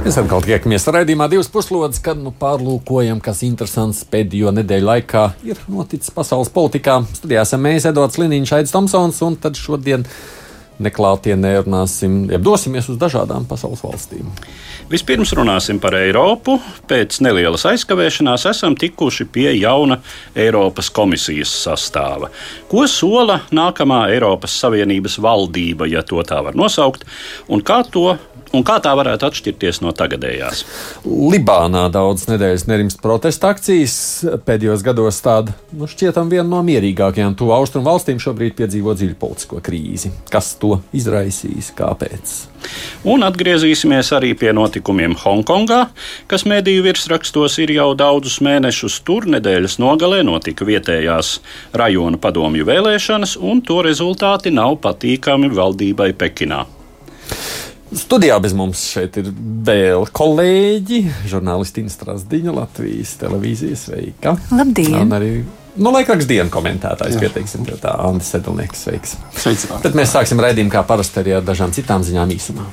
Mēs atkal tiekamies raidījumā divas puslodes, kad nu, pārlūkojam, kas interesants pēdējo nedēļu laikā ir noticis pasaules politikā. Studijā esam mēs, Edvards Liniņš, Aits Tomsons, un tad šodien neklātienē runāsim, jeb dosimies uz dažādām pasaules valstīm. Vispirms runāsim par Eiropu. Pēc nelielas aizkavēšanās esam tikuši pie jauna Eiropas komisijas sastāva. Ko sola nākamā Eiropas Savienības valdība, ja to tā var nosaukt, un kā, to, un kā tā varētu atšķirties no tagadējās? Libānā daudz nedēļas nerimst protesta akcijas. Pēdējos gados tāda nu, šķietam viena no mierīgākajām tuvu austrumu valstīm šobrīd piedzīvo dziļu politisko krīzi. Kas to izraisīs? Kāpēc? Un atgriezīsimies arī pie notikumiem Hongkongā, kas mediju virsrakstos ir jau daudzus mēnešus. Tur nedēļas nogalē notika vietējās rajona padomju vēlēšanas, un to rezultāti nav patīkami valdībai Pekinā. Studijā bez mums šeit ir vēl kolēģi, žurnālistina Strasdiņa, Latvijas televīzijas veika. Labdien! Un arī nu, laikraksta dienas komentētājs, pieteiksim, tev tā Andris Sedlnieks, sveiks. Sveicināti. Tad mēs sāksim raidījumu kā parasti arī ar dažām citām ziņām īsumā.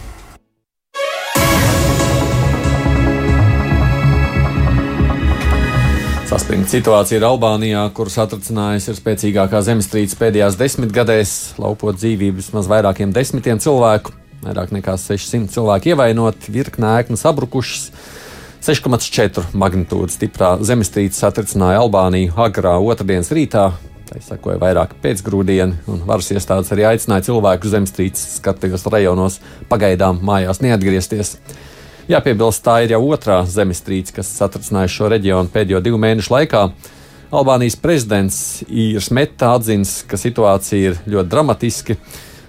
Saspringta situācija ir Albānijā, kuras atracinājusi ir spēcīgākā zemestrīce pēdējās desmitgadēs, laupot dzīvības maz vairākiem desmitiem cilvēku. Vairāk nekā 600 cilvēki ievainoti, virkne ēknu sabrukušas. 6,4 magnitūdas stiprā zemestrīce satricināja Albāniju agrā otrdienas rītā. Tā sekoja vairāk pēcgrūdieni, un varas iestādes arī aicināja cilvēkus zemestrīces skartajos rajonos pagaidām mājās neatgriezties. Jāpiebilst, tā ir jau otrā zemestrīce, kas satricinājusi šo reģionu pēdējo divu mēnešu laikā. Albānijas prezidents Īrs Meta atzins, ka situācija ir ļoti dramatiska.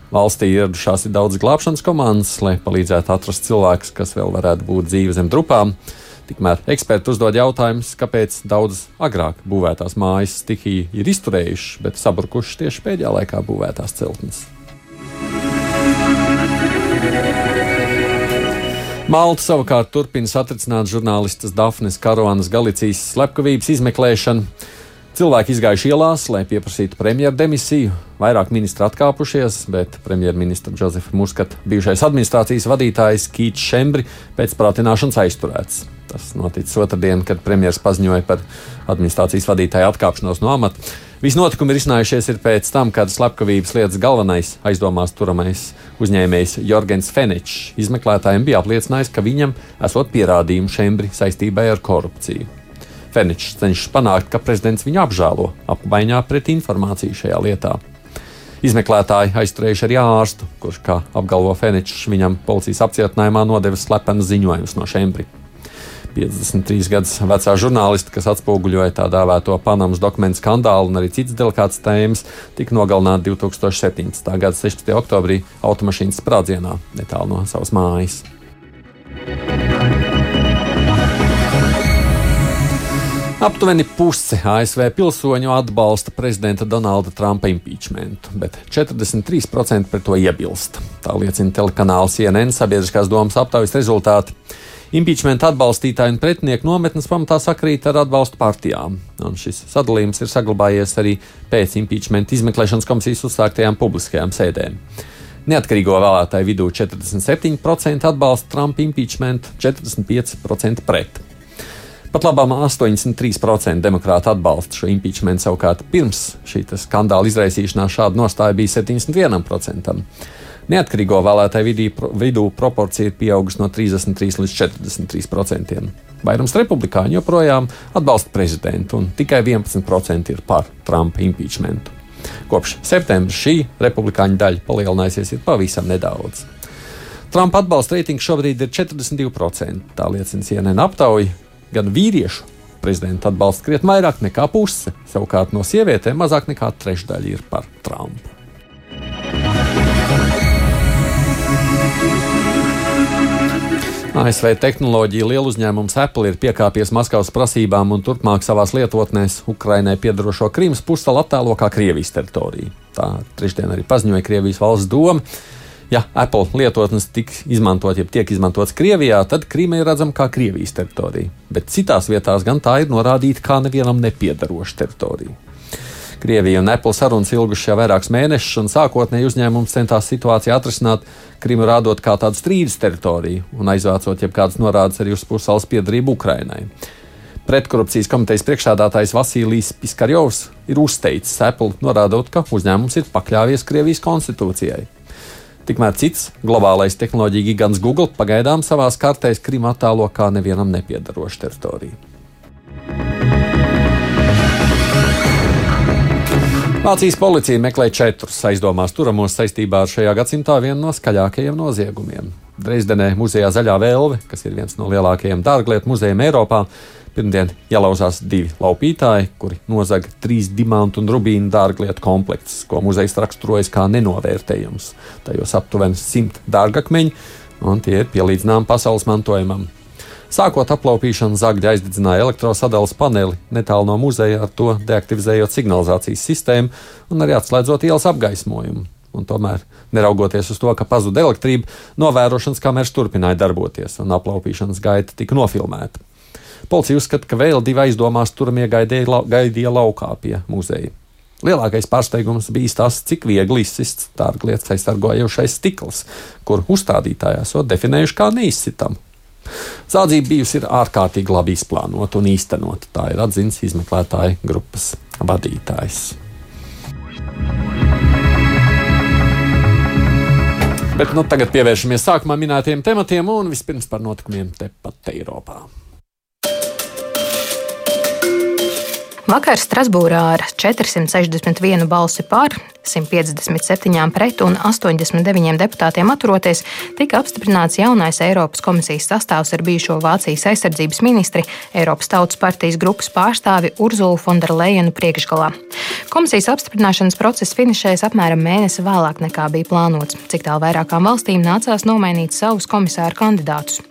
Valstī ieradušās ir daudz glābšanas komandas, lai palīdzētu atrast cilvēkus, kas vēl varētu būt dzīvi zem drupām. Tikmēr eksperti uzdod jautājumus, kāpēc daudzas agrāk būvētās mājas stihija ir izturējušas, bet sabrukušas tieši pēdējā laikā būvētās celtnes. Malta savukārt turpina satricināt žurnālistas Dafnes Karonas Galicijas slepkavības izmeklēšanu. Cilvēki izgājuši ielās, lai pieprasītu premjeru demisiju. Vairāk ministri atkāpušies, bet premjerministra Džozefa Muskata bijušais administrācijas vadītājs Kīts Šembri pēc prātināšanas aizturēts. Tas noticis otrdien, kad premjerministrs paziņoja par administrācijas vadītāju atkāpšanos no amata. Visi notikumi ir izcinājušies pēc tam, kad slepkavības lietas galvenais aizdomās turamais uzņēmējs Jorgens Fenečs izmeklētājiem bija apliecinājis, ka viņam esot pierādījumi Šembri saistībai ar korupciju. Fenečs cenšas panākt, ka prezidents viņu apžēlo apmaiņā pret informāciju šajā lietā. Izmeklētāji aizturējuši arī ārstu, kurš, kā apgalvo Fenečs, viņam policijas apcietinājumā nodevis slepenas ziņojumus no Šembri. 53 gadus vecā žurnāliste, kas atspoguļoja tā dēvēto Panamas dokumentu skandālu un arī citas delikātas tēmas, tika nogalināta 2017. gada 16. oktobrī automašīnas sprādzienā netālu no savas mājas. Aptuveni puse ASV pilsoņu atbalsta prezidenta Donalda Trumpa impeachmentu, bet 43% pret to iebilst. Tā liecina telekanāls CNN sabiedriskās domas aptaujas rezultāti. Impeachment atbalstītāji un pretinieku nometnes pamatā sakrīt ar atbalstu partijām, un šis sadalījums ir saglabājies arī pēc impeachment izmeklēšanas komisijas uzsāktajām publiskajām sēdēm. Neatkarīgo vēlētāju vidū 47% atbalsta Trumpa impeachment, 45% pret. Pat labāk 83% demokrāti atbalsta šo impeachment, savukārt pirms šī skandāla izraisīšanās šāda nostāja bija 71%. Neatkarīgo vēlētāju vidū proporcija ir pieaugusi no 33 līdz 43%. Vairums republikāņu joprojām atbalsta prezidentu, un tikai 11% ir par Trumpa impeachmentu. Kopš septembra šī republikāņu daļa palielinājusies pavisam nedaudz. Trumpa atbalsta reitings šobrīd ir 42%. Tā liecina CNN aptauja. Gan vīriešu prezidenta atbalsta krietni vairāk nekā puse, savukārt no sievietēm mazāk nekā trešdaļa ir par Trumpu. ASV tehnoloģija lielu uzņēmums Apple ir piekāpies Maskavas prasībām un turpmāk savās lietotnēs Ukrainai piedarošo Krīmas pussalu attēlo kā Krievijas teritoriju. Tā trešdien arī paziņoja Krievijas valsts doma. Ja Apple lietotnes tiks izmantot, ja tiek izmantots Krievijā, tad Krīma ir redzama kā Krievijas teritorija, bet citās vietās gan tā ir norādīta kā nevienam nepiedaroša teritorija. Krievija un Apple sarunas ilgušas jau vairākus mēnešus, un sākotnēji uzņēmums centās situāciju atrisināt, Krimu rādot kā tādu strīdus teritoriju un aizvācot jebkādas norādes arī uz pussalas piedarību Ukrainai. Pretkorupcijas komitejas priekšsādātājs Vasilijs Piskarjovs ir uzteicis Apple, norādot, ka uzņēmums ir pakļāvies Krievijas konstitūcijai. Tikmēr cits globālais tehnoloģija gigants Google pagaidām savās kartēs Krimu attēlo kā nevienam nepiedarošu teritoriju. Vācijas policija meklē četrus aizdomās turamos saistībā ar šajā gadsimtā vienu no skaļākajiem noziegumiem. Dresdenē muzejā Zaļā Vēlve, kas ir viens no lielākajiem dārglietu muzejiem Eiropā, pirmdien ielauzās divi laupītāji, kuri nozaga trīs dimantu un rubīnu dārglietu komplektus, ko muzejs raksturojas kā nenovērtējums. Tajos aptuveni simt dārgakmeņi, un tie ir pielīdzināmi pasaules mantojumam. Sākot aplaupīšanu, zagļi aizdedzināja elektrosadales paneli netālu no muzeja, ar to deaktivizējot signalizācijas sistēmu un arī atslēdzot ielas apgaismojumu. Un tomēr, neraugoties uz to, ka pazuda elektrība, novērošanas kameras turpināja darboties, un aplaupīšanas gaita tika nofilmēta. Policija uzskata, ka vēl divi aizdomās turamie gaidīja, gaidīja laukā pie muzeja. Lielākais pārsteigums bija tas, cik viegli izsists tārglietas aizsargājošais stikls, kur uzstādītājā esot definējuši kā neizsitamu. Zādzība bijusi ārkārtīgi labi izplānota un īstenota. Tā ir atzīts izmeklētāju grupas vadītājs. Bet nu, tagad pievēršamies sākumā minētiem tematiem un vispirms par notikumiem tepat Eiropā. Vakar Strasbūrā ar 461 balsi par 157 pret un 89 deputātiem atturoties, tika apstiprināts jaunais Eiropas komisijas sastāvs ar bijušo Vācijas aizsardzības ministri, Eiropas Tautas partijas grupas pārstāvi Urzulu Fonderlejenu priekšgalā. Komisijas apstiprināšanas process finišēs apmēram mēnesi vēlāk nekā bija plānots, cik tālu vairākām valstīm nācās nomainīt savus komisāru kandidātus.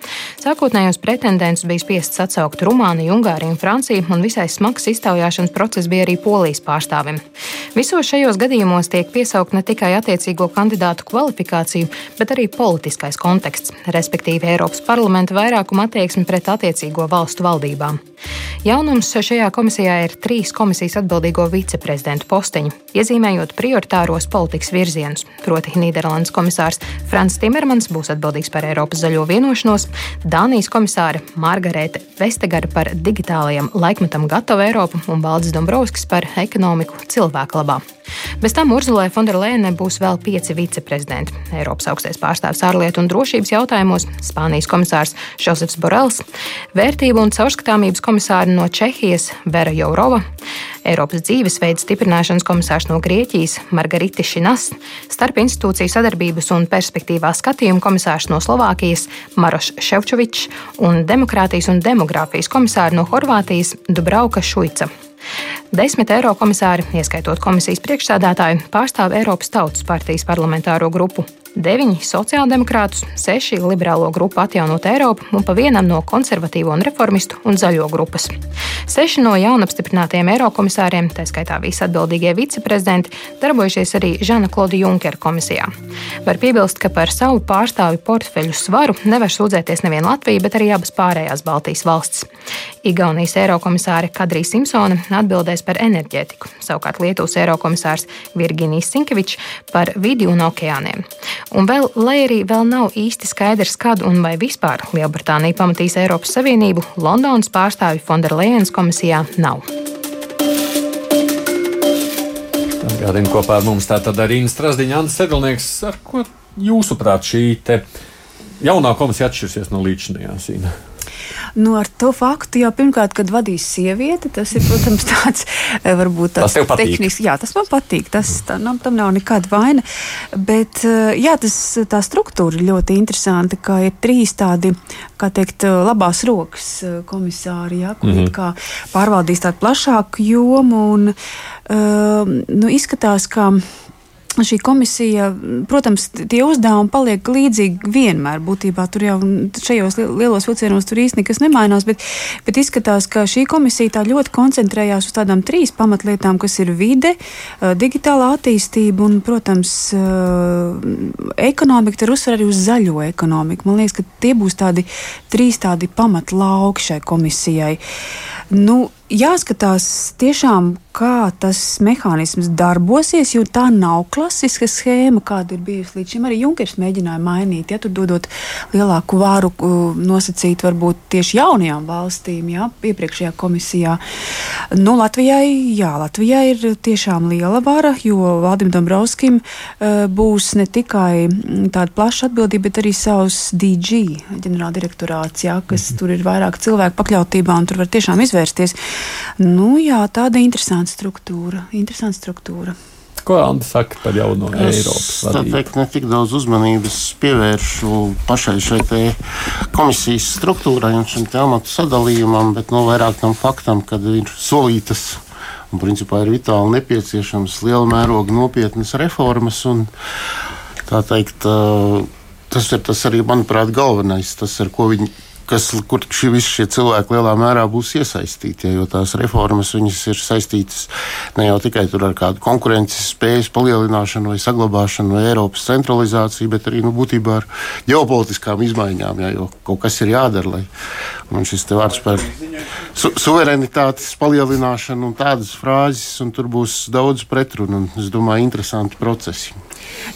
Sākotnējos pretendentus bija spiests atsaukt Rumāniju, Ungāriju un Franciju, un visai smags iztaujāšanas process bija arī Polijas pārstāvim. Visos šajos gadījumos tiek piesaukt ne tikai attiecīgo kandidātu kvalifikāciju, bet arī politiskais konteksts, respektīvi Eiropas parlamenta vairākuma attieksme pret attiecīgo valstu valdībām. Jaunums šajā komisijā ir trīs komisijas atbildīgo viceprezidentu posteņi, iezīmējot prioritāros politikas virzienus. Proti, Nīderlandes komisārs Frans Timermans būs atbildīgs par Eiropas zaļo vienošanos, Dānijas komisāre Margarete Vestegara par digitālajiem laikmetam gatavu Eiropu un Valdis Dombrovskis par ekonomiku cilvēku labā. Bez tam Urzulai Fonderlēnai būs vēl pieci viceprezidenti. Eiropas augstais pārstāvs ārlietu un drošības jautājumos, Spānijas komisārs Josefs Borels, vērtību un caurskatāmības komisāri no Čehijas Vera Jourova, Eiropas dzīvesveida stiprināšanas komisārs no Grieķijas Margarita Šinas, starp institūciju sadarbības un perspektīvā skatījuma komisārs no Slovākijas Maroš Ševčovičs un demokrātijas un demogrāfijas komisāri no Horvātijas Dubrauka Šuica. Desmit eiro komisāri, ieskaitot komisijas priekšsādātāju, pārstāv Eiropas Tautas partijas parlamentāro grupu. 9 sociāldemokrātus, 6 liberālo grupu atjaunot Eiropu un pa vienam no konservatīvo un reformistu un zaļo grupas. 6 no jaunapstiprinātajiem eirokomisāriem, tā skaitā visi atbildīgie viceprezidenti, darbojušies arī Žana Klauda Junkera komisijā. Var piebilst, ka par savu pārstāvju portfeļu svaru nevar sūdzēties nevien Latvija, bet arī abas pārējās Baltijas valstis. Igaunijas eirokomisāre Kadrija Simpsone atbildēs par enerģētiku, savukārt Lietuvas eirokomisārs Virginijs Sinkevičs par vidi un okeāniem. Un vēl, lai arī vēl nav īsti skaidrs, kad un vai vispār Lielbritānija pamatīs Eiropas Savienību, Londonas pārstāvju Fonderlejenas komisijā nav. Gādien kopā ar mums tātad arī Strasdiņa, Ants Sedlnieks, ar ko jūsuprāt šī jaunā komisija atšķirsies no līdzinājās? Nu, ar to faktu jau pirmkārt, kad vadīs sieviete, tas ir, protams, tāds eh, varbūt tāds tas tehnisks. Jā, tas man patīk. Tas, tā, nu, tam nav nekāda vaina. Bet eh, jā, tas, tā struktūra ir ļoti interesanta, ka ir trīs tādi, kā teikt, labās rokas eh, komisāri, jā, kuri mm -hmm. pārvaldīs tādu plašāku jomu. Un, uh, nu, izskatās, ka šī komisija, protams, tie uzdevumi paliek līdzīgi vienmēr. Būtībā tur jau šajos lielos vilcienos tur īsti nekas nemainās, bet, bet izskatās, ka šī komisija tā ļoti koncentrējās uz tādām trīs pamatlietām, kas ir vide, digitālā attīstība un, protams, ekonomika. Tur uzsver arī uz zaļo ekonomiku. Man liekas, ka tie būs tādi trīs tādi pamatlauki šai komisijai. Nu, jāskatās tiešām, kā tas mehānisms darbosies, jo tā nav klasiska schēma, kāda ir bijusi līdz šim. Arī Junkers mēģināja mainīt, ja tur dodot lielāku vāru nosacīt varbūt tieši jaunajām valstīm, ja, iepriekšējā komisijā. Nu, Latvijai, jā, Latvijai ir tiešām liela vara, jo Valdim Dombrovskim uh, būs ne tikai tāda plaša atbildība, bet arī savs DG ģenerāldirektorāts, ja, kas mm. tur ir vairāk cilvēku pakļautībā un tur var tiešām izvērsties. Nu, jā, tāda interesanta struktūra. Interesanta struktūra. Ko Anna saka par jauno es, Eiropas vadību? Es ne tik daudz uzmanības pievēršu pašai šai komisijas struktūrai un šim amatu sadalījumam, bet no nu, vairāk tam faktam, ka ir solītas un principā ir vitāli nepieciešams liela mēroga nopietnas reformas. Un, tā teikt, tas ir tas arī, manuprāt, galvenais, tas, ar ko viņi kas, kur šie visi šie cilvēki lielā mērā būs iesaistīti. Jo tās reformas ir saistītas ne jau tikai ar kādu konkurences spējas palielināšanu vai saglabāšanu vai Eiropas centralizāciju, bet arī nu, būtībā ar ģeopolitiskām izmaiņām. Ja, jo kaut kas ir jādara, lai man šis vārds par su suverenitātes palielināšanu un tādas frāzes, un tur būs daudz pretrunu un, es domāju, interesanti procesi.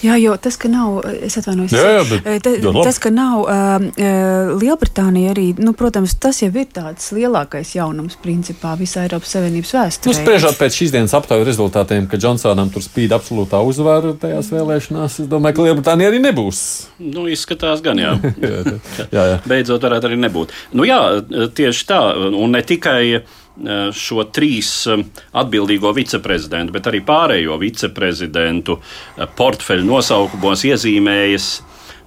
Jā, jo tas, ka nav, es atvainojos, jā, jā, bet, ta, tas, ka nav uh, Lielbritānija arī, nu, protams, tas jau ir tāds lielākais jaunums principā visā Eiropas Savienības vēsturē. Nu, spriežot pēc šīs dienas aptaujas rezultātiem, ka Džonsonam tur spīd absolūtā uzvara tajās vēlēšanās, es domāju, ka Lielbritānija arī nebūs. Nu, izskatās gan, jā. jā, jā, jā. Beidzot varētu arī nebūt. Nu jā, tieši tā, un ne tikai Eh, šo trīs eh, atbildīgo viceprezidentu, bet arī pārējo viceprezidentu eh, portfeļu nosaukumos iezīmējas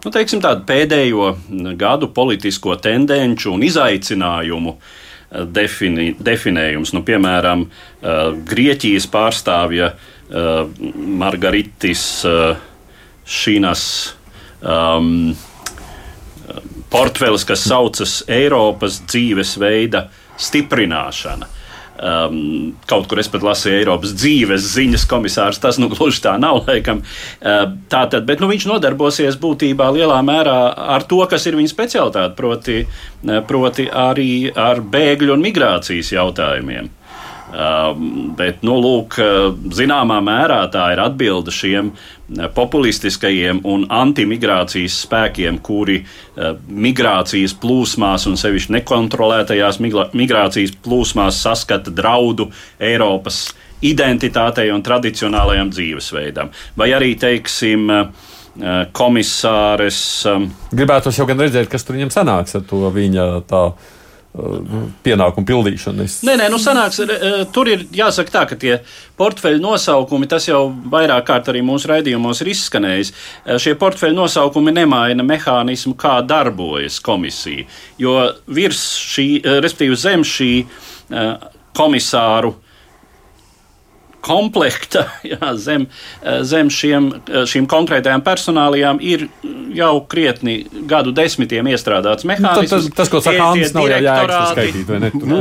nu, teiksim, pēdējo gadu politisko tendenci un izaicinājumu defini, definējums. Nu, piemēram, Grieķijas pārstāvja Margaritis Šīnas um, portfelis, kas saucas Eiropas dzīvesveida stiprināšana. Um, kaut kur es pat lasīju Eiropas dzīves ziņas komisārs. Tas nu gluži tā nav, laikam. Uh, tā tad, bet nu, viņš nodarbosies būtībā lielā mērā ar to, kas ir viņa specialitāte, proti, uh, proti arī ar bēgļu un migrācijas jautājumiem. Um, bet, nu, lūk, uh, zināmā mērā tā ir atbilde šiem uh, populistiskajiem un antimigrācijas spēkiem, kuri uh, migrācijas plūsmās un sevišķi nekontrolētajās migrācijas plūsmās saskata draudu Eiropas identitātei un tradicionālajam dzīvesveidam. Vai arī, teiksim, komisāres. Um, Gribētu jau gan redzēt, kas tur viņam sanāks ar to viņa tādu pienākumu pildīšanu. Es... Nē, nē, nu sanāks, tur ir jāsaka tā, ka tie portfeļu nosaukumi, tas jau vairāk kārt arī mūsu raidījumos ir izskanējis. Šie portfeļu nosaukumi nemaina mehānismu, kā darbojas komisija. Jo virs šī, respektīvi zem šī komisāru komplekta jā, zem, zem šiem, šīm konkrētajām personālijām ir jau krietni gadu desmitiem iestrādāts mehānisms. Nu, tas, tas, ko saka Anna, nav skaitīt, vai ne? Tu, nu,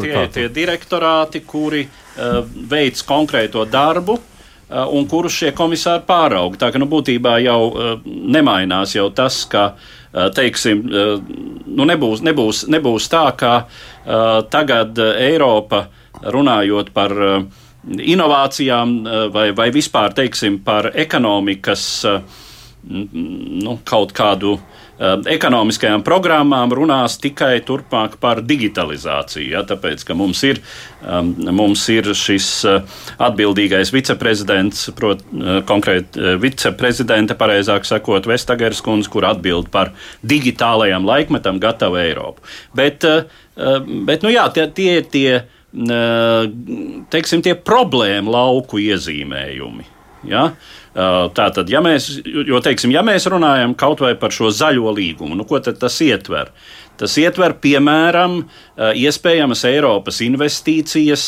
tie, tie direktorāti, kuri uh, veic konkrēto darbu, un kurus šie komisāri pārauga. Tā ka nu, būtībā jau uh, nemainās jau tas, ka uh, teiksim, uh, nu, nebūs, nebūs, nebūs tā, ka tagad Eiropa runājot par uh, inovācijām eh, vai, vai vispār teiksim, par ekonomikas eh, nu, kaut kādu eh, ekonomiskajām programmām runās tikai turpmāk par digitalizāciju. Ja, tāpēc, ka mums ir, mums ir šis atbildīgais viceprezidents, prot, konkrēti viceprezidente, pareizāk sakot, Vestageras kundze, kur atbild par digitālajām laikmetam gatavu Eiropu. Bet, bet nu jā, tie, tie ir tie teiksim, tie problēmu lauku iezīmējumi. Ja? Tātad, ja mēs, jo, teiksim, ja mēs runājam kaut vai par šo zaļo līgumu, nu, ko tas ietver? Tas ietver, piemēram, iespējamas Eiropas investīcijas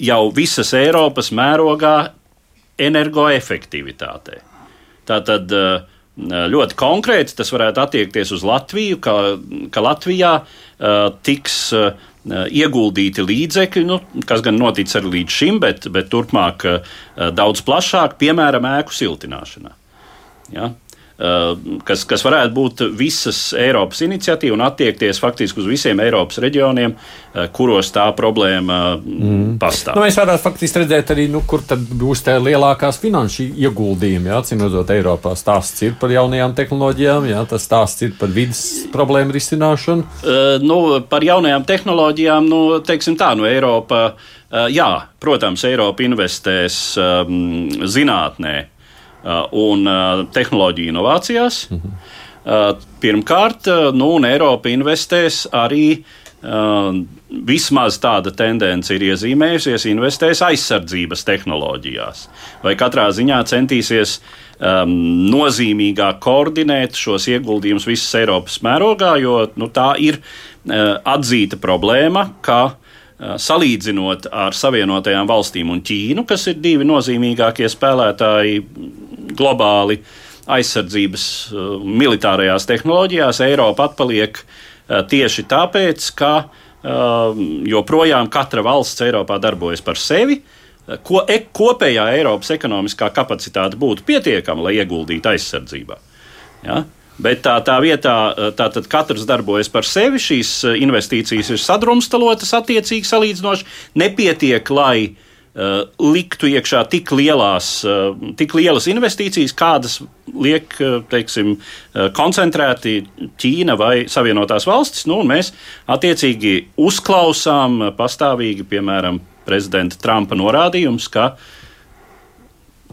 jau visas Eiropas mērogā energoefektivitātei. Tātad ļoti konkrēti tas varētu attiekties uz Latviju, ka, ka Latvijā tiks uh, ieguldīti līdzekļi, nu, kas gan noticis arī līdz šim, bet, bet turpmāk uh, daudz plašāk, piemēram, ēku siltināšanā. Ja? Uh, kas, kas varētu būt visas Eiropas iniciatīva un attiekties faktiski uz visiem Eiropas reģioniem, uh, kuros tā problēma mm. pastāv. Nu, mēs varētu faktiski redzēt arī, nu, kur tad būs tā lielākās finanšu ieguldījumi. Jā, cīnot Eiropā, stāsts ir par jaunajām tehnoloģijām, jā, tas stāsts ir par vidas problēmu risināšanu. Uh, nu, par jaunajām tehnoloģijām, nu, teiksim tā, nu, Eiropa, uh, jā, protams, Eiropa investēs um, zinātnē Uh, un uh, tehnoloģiju inovācijās. Mhm. Pirmkārt, nu, Eiropa investēs arī vismaz tāda tendence ir iezīmējusies, investēs aizsardzības tehnoloģijās, vai katrā ziņā centīsies um, nozīmīgāk koordinēt šos ieguldījumus visas Eiropas mērogā, jo nu, tā ir uh, atzīta problēma, ka uh, salīdzinot ar Savienotajām valstīm un Ķīnu, kas ir divi nozīmīgākie spēlētāji globāli aizsardzības uh, militārajās tehnoloģijās Eiropa atpaliek uh, tieši tāpēc, ka uh, joprojām katra valsts Eiropā darbojas par sevi. Ko e, kopējā Eiropas ekonomiskā kapacitāte būtu pietiekama, lai ieguldītu aizsardzībā. Ja? Bet tā, tā vietā, tātad katrs darbojas par sevi, šīs investīcijas ir sadrumstalotas, attiecīgi salīdzinoši. Nepietiek, lai uh, Uh, liktu iekšā tik, lielās, uh, tik lielas investīcijas, kādas liek uh, teiksim, koncentrēti Ķīna vai Savienotās valstis. Nu, mēs attiecīgi uzklausām pastāvīgi, piemēram, prezidenta Trumpa norādījums, ka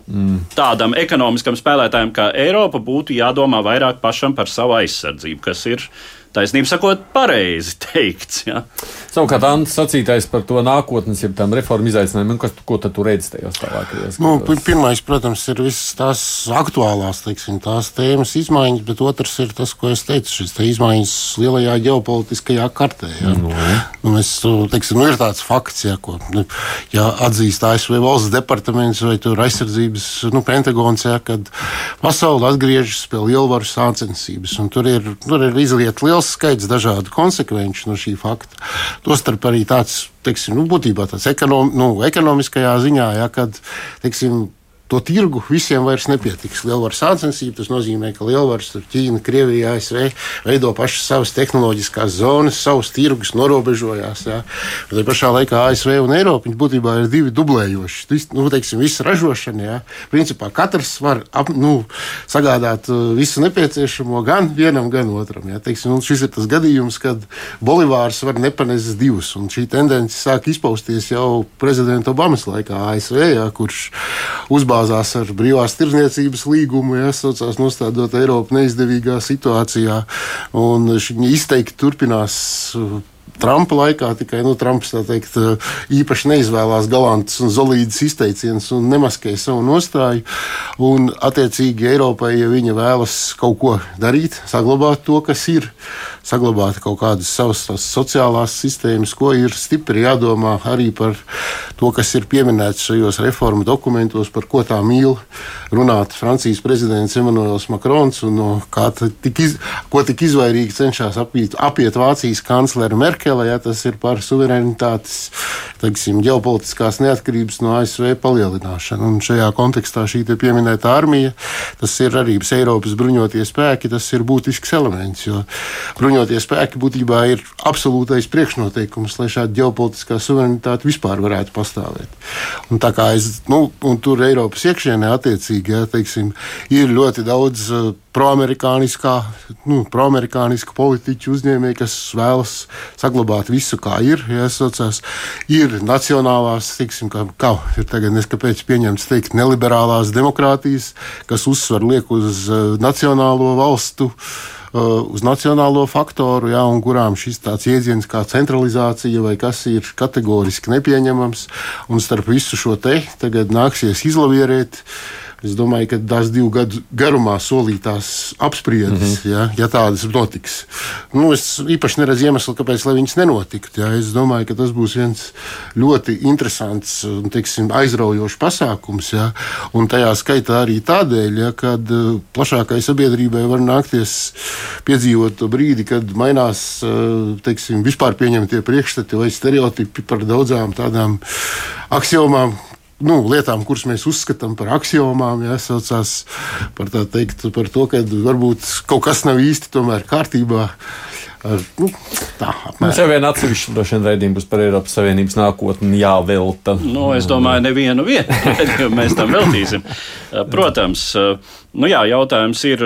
mm. tādam ekonomiskam spēlētājam kā Eiropa būtu jādomā vairāk pašam par savu aizsardzību, kas ir taisnība sakot, pareizi teikts. Ja. Savukārt, Ants sacītais par to nākotnes, ja tām reformu izaicinājumiem, kas, ko tad tu redzi tajos tālākajos? Nu, pirmais, protams, ir visas tās aktuālās, teiksim, tās tēmas izmaiņas, bet otrs ir tas, ko es teicu, šis te izmaiņas lielajā ģeopolitiskajā kartē. Ja. Nu, nu, mēs, teiksim, nu, ir tāds fakts, ja, ko nu, ja atzīst ASV valsts departaments vai tur aizsardzības nu, pentagons, ja, kad pasauli atgriežas pie lielvaru sācensības. Tur ir, tur ir izliet liels skaits dažādu konsekvenču no šī fakta. Tostarp arī tāds, teiksim, nu, būtībā tāds ekonom, nu, ekonomiskajā ziņā, ja, kad, teiksim, to tirgu visiem vairs nepietiks. Lielvaru sāncensība tas nozīmē, ka lielvaras tur Ķīna, Krievija, ASV veido pašas savas tehnoloģiskās zonas, savus tirgus, norobežojās. Jā. Bet tajā pašā laikā ASV un Eiropa būtībā ir divi dublējoši. Vis, nu, teiksim, visa ražošana, jā. principā katrs var ap, nu, sagādāt uh, visu nepieciešamo gan vienam, gan otram. Jā. Teiksim, nu, šis ir tas gadījums, kad Bolivārs var nepanest divus. Un šī tendence sāk izpausties jau prezidenta Obamas laikā ASV, jā, kurš uzbāza gāzās ar brīvās tirdzniecības līgumu, ja saucās nostādot Eiropu neizdevīgā situācijā. Un viņi izteikti turpinās Trumpa laikā tikai nu, Trumps teikt, īpaši neizvēlās galantus un zelītas izteicienus un nemaskēja savu nostāju. Un, attiecīgi, Eiropai, ja viņa vēlas kaut ko darīt, saglabāt to, kas ir, saglabāt kaut kādas savas sociālās sistēmas, ko ir stipri jādomā arī par to, kas ir pieminēts šajos reformu dokumentos, par ko tā mīl runāt Francijas prezidents Emmanuels Macrons un no tik iz, ko tik izvairīgi cenšas apiet, apiet Vācijas kanclere Merkele, ja tas ir par suverenitātes, teiksim, ģeopolitiskās neatkarības no ASV palielināšanu. Un šajā kontekstā šī pieminēta armija, tas ir arī Eiropas bruņotie spēki, tas ir būtisks elements, jo bruņotie spēki būtībā ir absolūtais priekšnoteikums, lai šāda ģeopolitiskā suverenitāte vispār varētu pastāvēt. Un tā kā es, nu, un tur Eiropas iekšienē attiecīgi, ja, teiksim, ir ļoti daudz uh, proamerikāniskā, nu, proamerikāniska politiķu uzņēmēji, kas vēlas saglabāt visu, kā ir. Ja, saucās, ir nacionālās, tiksim, kā, kā ir tagad neskapēc pieņemts teikt, neliberālās demokrātijas, kas uzsver liek uz uh, nacionālo valstu Uh, uz nacionālo faktoru, jā, un kurām šis tāds jēdziens kā centralizācija vai kas ir kategoriski nepieņemams. Un starp visu šo te tagad nāksies izlavierēt Es domāju, ka tās divu gadu garumā solītās apspriedes, mm -hmm. ja, ja tādas notiks, nu, es īpaši neredzu iemeslu, kāpēc viņas nenotiktu. Ja. Es domāju, ka tas būs viens ļoti interesants un teiksim, aizraujošs pasākums. Ja. Un tajā skaitā arī tādēļ, ja, kad uh, plašākai sabiedrībai var nākties piedzīvot brīdi, kad mainās uh, teiksim, vispār pieņemtie priekšstati vai stereotipi par daudzām tādām axiomām nu, lietām, kuras mēs uzskatām par axiomām, jāsaucās par, teikt, par to, ka varbūt kaut kas nav īsti kārtībā. Ar, nu, tā Mums jau viena atsevišķa droši vien raidījuma būs par Eiropas Savienības nākotni jāvelta. Nu, es domāju, nevienu vietu mēs tam veltīsim. Protams, nu jā, jautājums ir,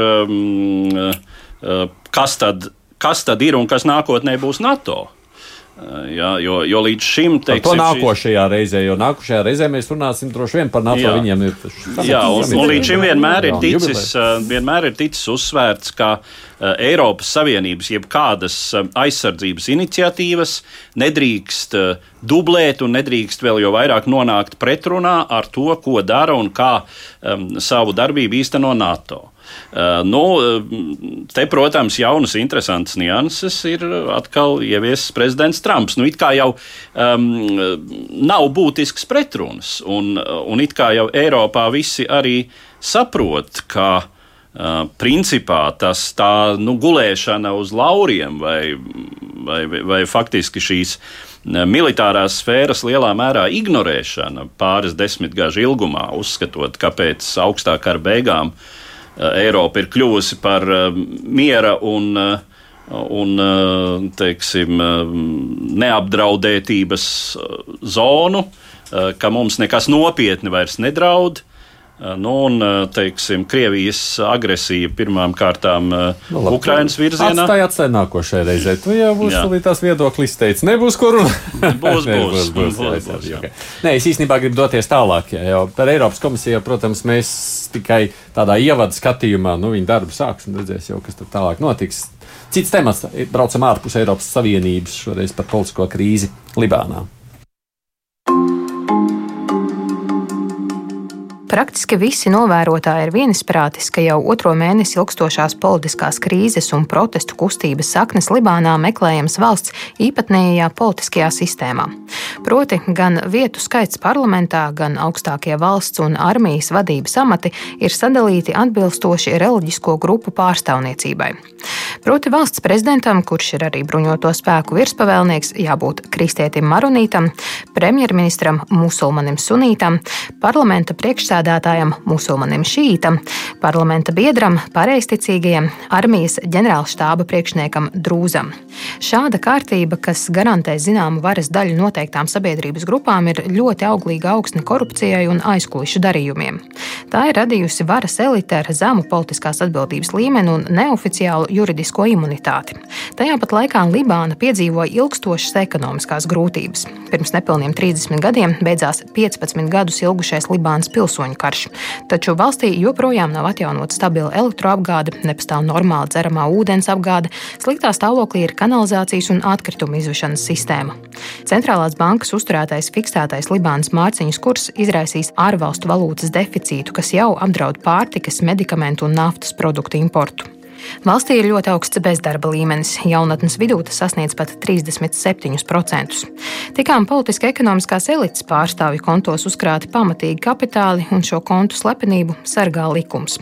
kas tad, kas tad ir un kas nākotnē būs NATO? Jā, jo, jo līdz šim teiksim, par to nākošajā šī... reizē, jo nākošajā reizē mēs runāsim droši vien par NATO. Jā, viņiem ir tas jā, un, un līdz šim vienmēr ir, ticis, vienmēr ir ticis uzsvērts, ka Eiropas Savienības jebkādas aizsardzības iniciatīvas nedrīkst dublēt un nedrīkst vēl jau vairāk nonākt pretrunā ar to, ko dara un kā um, savu darbību īsteno NATO. Uh, nu, uh, te, protams, jaunas, interesantas nianses ir atkal ieviesis prezidents Trumps. Nu, it kā jau um, nav būtisks pretruns, un, un it kā jau Eiropā visi arī saprot, ka Uh, principā tas tā nu, gulēšana uz lauriem vai, vai, vai faktiski šīs militārās sfēras lielā mērā ignorēšana pāris desmitgažu ilgumā, uzskatot, kāpēc augstā kara beigām uh, Eh, Eiropa ir kļuvusi par eh, miera un, eh, un teiksim, neapdraudētības zonu, ka mums nekas nopietni vairs nedraud. Nu, un, teiksim, Krievijas agresija pirmām kārtām nu, Ukraiņas virzienā. Tā atstāja nākošajai reizei. Tu jau būsi salītās viedoklis teicis. Nebūs kur runāt. Būs, būs, būs, būs, būs, okay. Nē, es īstenībā gribu doties tālāk. Jā, jau par Eiropas komisiju, protams, mēs tikai tādā ievada skatījumā, nu, viņa darbu sāks un redzēs jau, kas tur tālāk notiks. Cits temats - braucam ārpus Eiropas Savienības, šoreiz par politisko krīzi Libānā. Praktiski visi novērotāji ir vienisprātis, ka jau otro mēnesi ilgstošās politiskās krīzes un protestu kustības saknes Libānā meklējams valsts īpatnējā politiskajā sistēmā. Proti, gan vietu skaits parlamentā, gan augstākie valsts un armijas vadības amati ir sadalīti atbilstoši reliģisko grupu pārstāvniecībai. Proti, valsts prezidentam, kurš ir arī bruņoto spēku virspavēlnieks, jābūt kristietim maronītam, premjerministram musulmanim sunītam, parlamenta priekšsēdētājam priekšsēdētājam, musulmanim šītam, parlamenta biedram, pareizticīgajam, armijas ģenerālštāba priekšniekam Drūzam. Šāda kārtība, kas garantē zināmu varas daļu noteiktām sabiedrības grupām, ir ļoti auglīga augsne korupcijai un aizkulišu darījumiem. Tā ir radījusi varas elite ar zemu politiskās atbildības līmeni un neoficiālu juridisko imunitāti. Tajā pat laikā Libāna piedzīvoja ilgstošas ekonomiskās grūtības. Pirms nepilniem 30 gadiem beidzās 15 gadus ilgušais Libānas pilsoņu pilsoņu karš. Taču valstī joprojām nav atjaunota stabila elektroapgāde, nepastāv normāla dzeramā ūdens apgāde, sliktā stāvoklī ir kanalizācijas un atkritumu izvešanas sistēma. Centrālās bankas uzturētais fiksētais Libānas mārciņas kurs izraisīs ārvalstu valūtas deficītu, kas jau apdraud pārtikas, medikamentu un naftas produktu importu. Valstī ir ļoti augsts bezdarba līmenis. Jaunatnes vidū tas sasniedz pat 37%. Tikām politiski ekonomiskās elites pārstāvju kontos uzkrāti pamatīgi kapitāli, un šo kontu slepenību sargā likums.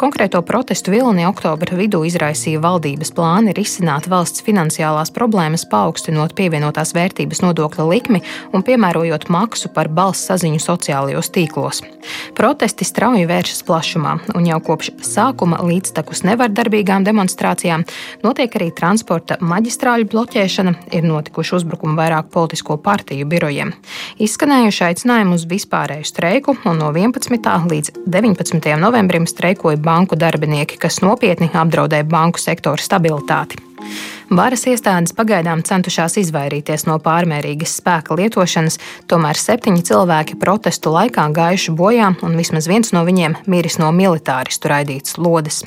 Konkrēto protestu vilni oktobra vidū izraisīja valdības plāni risināt valsts finansiālās problēmas, paaugstinot pievienotās vērtības nodokļa likmi un piemērojot maksu par balss saziņu sociālajos tīklos. Protesti strauji vēršas plašumā, un jau kopš sākuma līdztekus nevardarbībai mierīgām demonstrācijām, notiek arī transporta maģistrāļu bloķēšana, ir notikuši uzbrukumi vairāk politisko partiju birojiem. Izskanējuši aicinājumi uz vispārēju streiku, un no 11. līdz 19. novembrim streikoja banku darbinieki, kas nopietni apdraudēja banku sektora stabilitāti. Varas iestādes pagaidām centušās izvairīties no pārmērīgas spēka lietošanas, tomēr septiņi cilvēki protestu laikā gājuši bojā, un vismaz viens no viņiem miris no militāristu raidītas lodes.